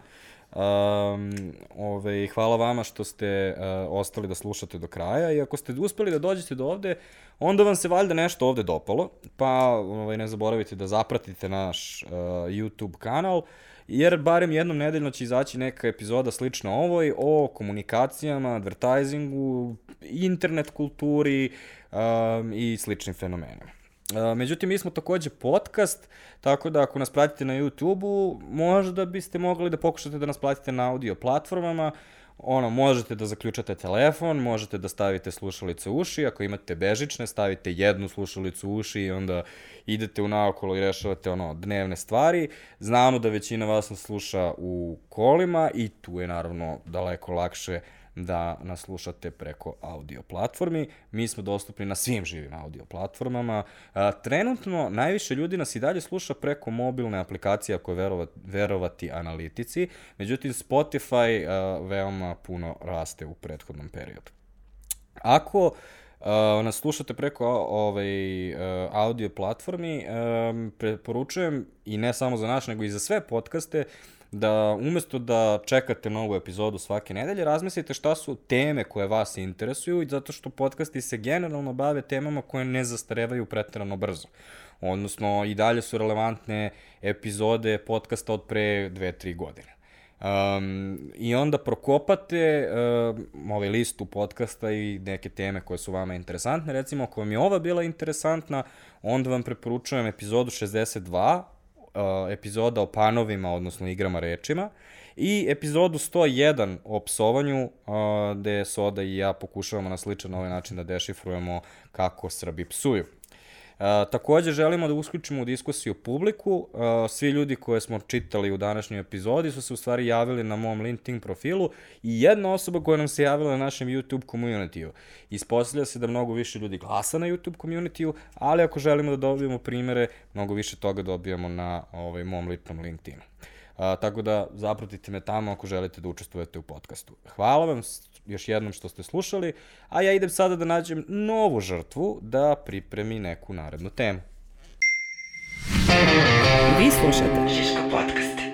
Um, ovaj, hvala vama što ste uh, ostali da slušate do kraja i ako ste uspeli da dođete do ovde, onda vam se valjda nešto ovde dopalo, pa ovaj, ne zaboravite da zapratite naš uh, YouTube kanal, jer barem jednom nedeljno će izaći neka epizoda slična ovoj o komunikacijama, advertisingu, internet kulturi um, i sličnim fenomenima. Uh, međutim, mi smo takođe podcast, tako da ako nas pratite na YouTube-u, možda biste mogli da pokušate da nas pratite na audio platformama, ono, možete da zaključate telefon, možete da stavite slušalice u uši, ako imate bežične, stavite jednu slušalicu u uši i onda idete u naokolo i rešavate ono, dnevne stvari. Znamo da većina vas nas sluša u kolima i tu je naravno daleko lakše da nas slušate preko audio platformi. Mi smo dostupni na svim živim audio platformama. A, trenutno najviše ljudi nas i dalje sluša preko mobilne aplikacije ako je verovati, verovati analitici, međutim Spotify a, veoma puno raste u prethodnom periodu. Ako uh, nas slušate preko ovaj, uh, audio platformi, um, preporučujem i ne samo za naš, nego i za sve podcaste, da umesto da čekate novu epizodu svake nedelje, razmislite šta su teme koje vas interesuju i zato što podcasti se generalno bave temama koje ne zastarevaju preterano brzo. Odnosno, i dalje su relevantne epizode podcasta od pre 2-3 godine. Um, I onda prokopate um, ovaj listu podcasta i neke teme koje su vama interesantne. Recimo, ako vam je ova bila interesantna, onda vam preporučujem epizodu 62, uh, epizoda o panovima, odnosno igrama rečima, i epizodu 101 o psovanju, uh, gde Soda i ja pokušavamo na sličan ovaj način da dešifrujemo kako Srbi psuju. Uh, takođe želimo da usključimo u diskusiju publiku. Uh, svi ljudi koje smo čitali u današnjoj epizodi su se u stvari javili na mom LinkedIn profilu i jedna osoba koja nam se javila na našem YouTube community-u. Ispostavlja se da mnogo više ljudi glasa na YouTube community-u, ali ako želimo da dobijemo primere, mnogo više toga dobijamo na ovaj, mom ličnom LinkedInu. A, tako da zapratite me tamo ako želite da učestvujete u podcastu. Hvala vam još jednom što ste slušali, a ja idem sada da nađem novu žrtvu da pripremi neku narednu temu. Vi slušate Žiško podcast.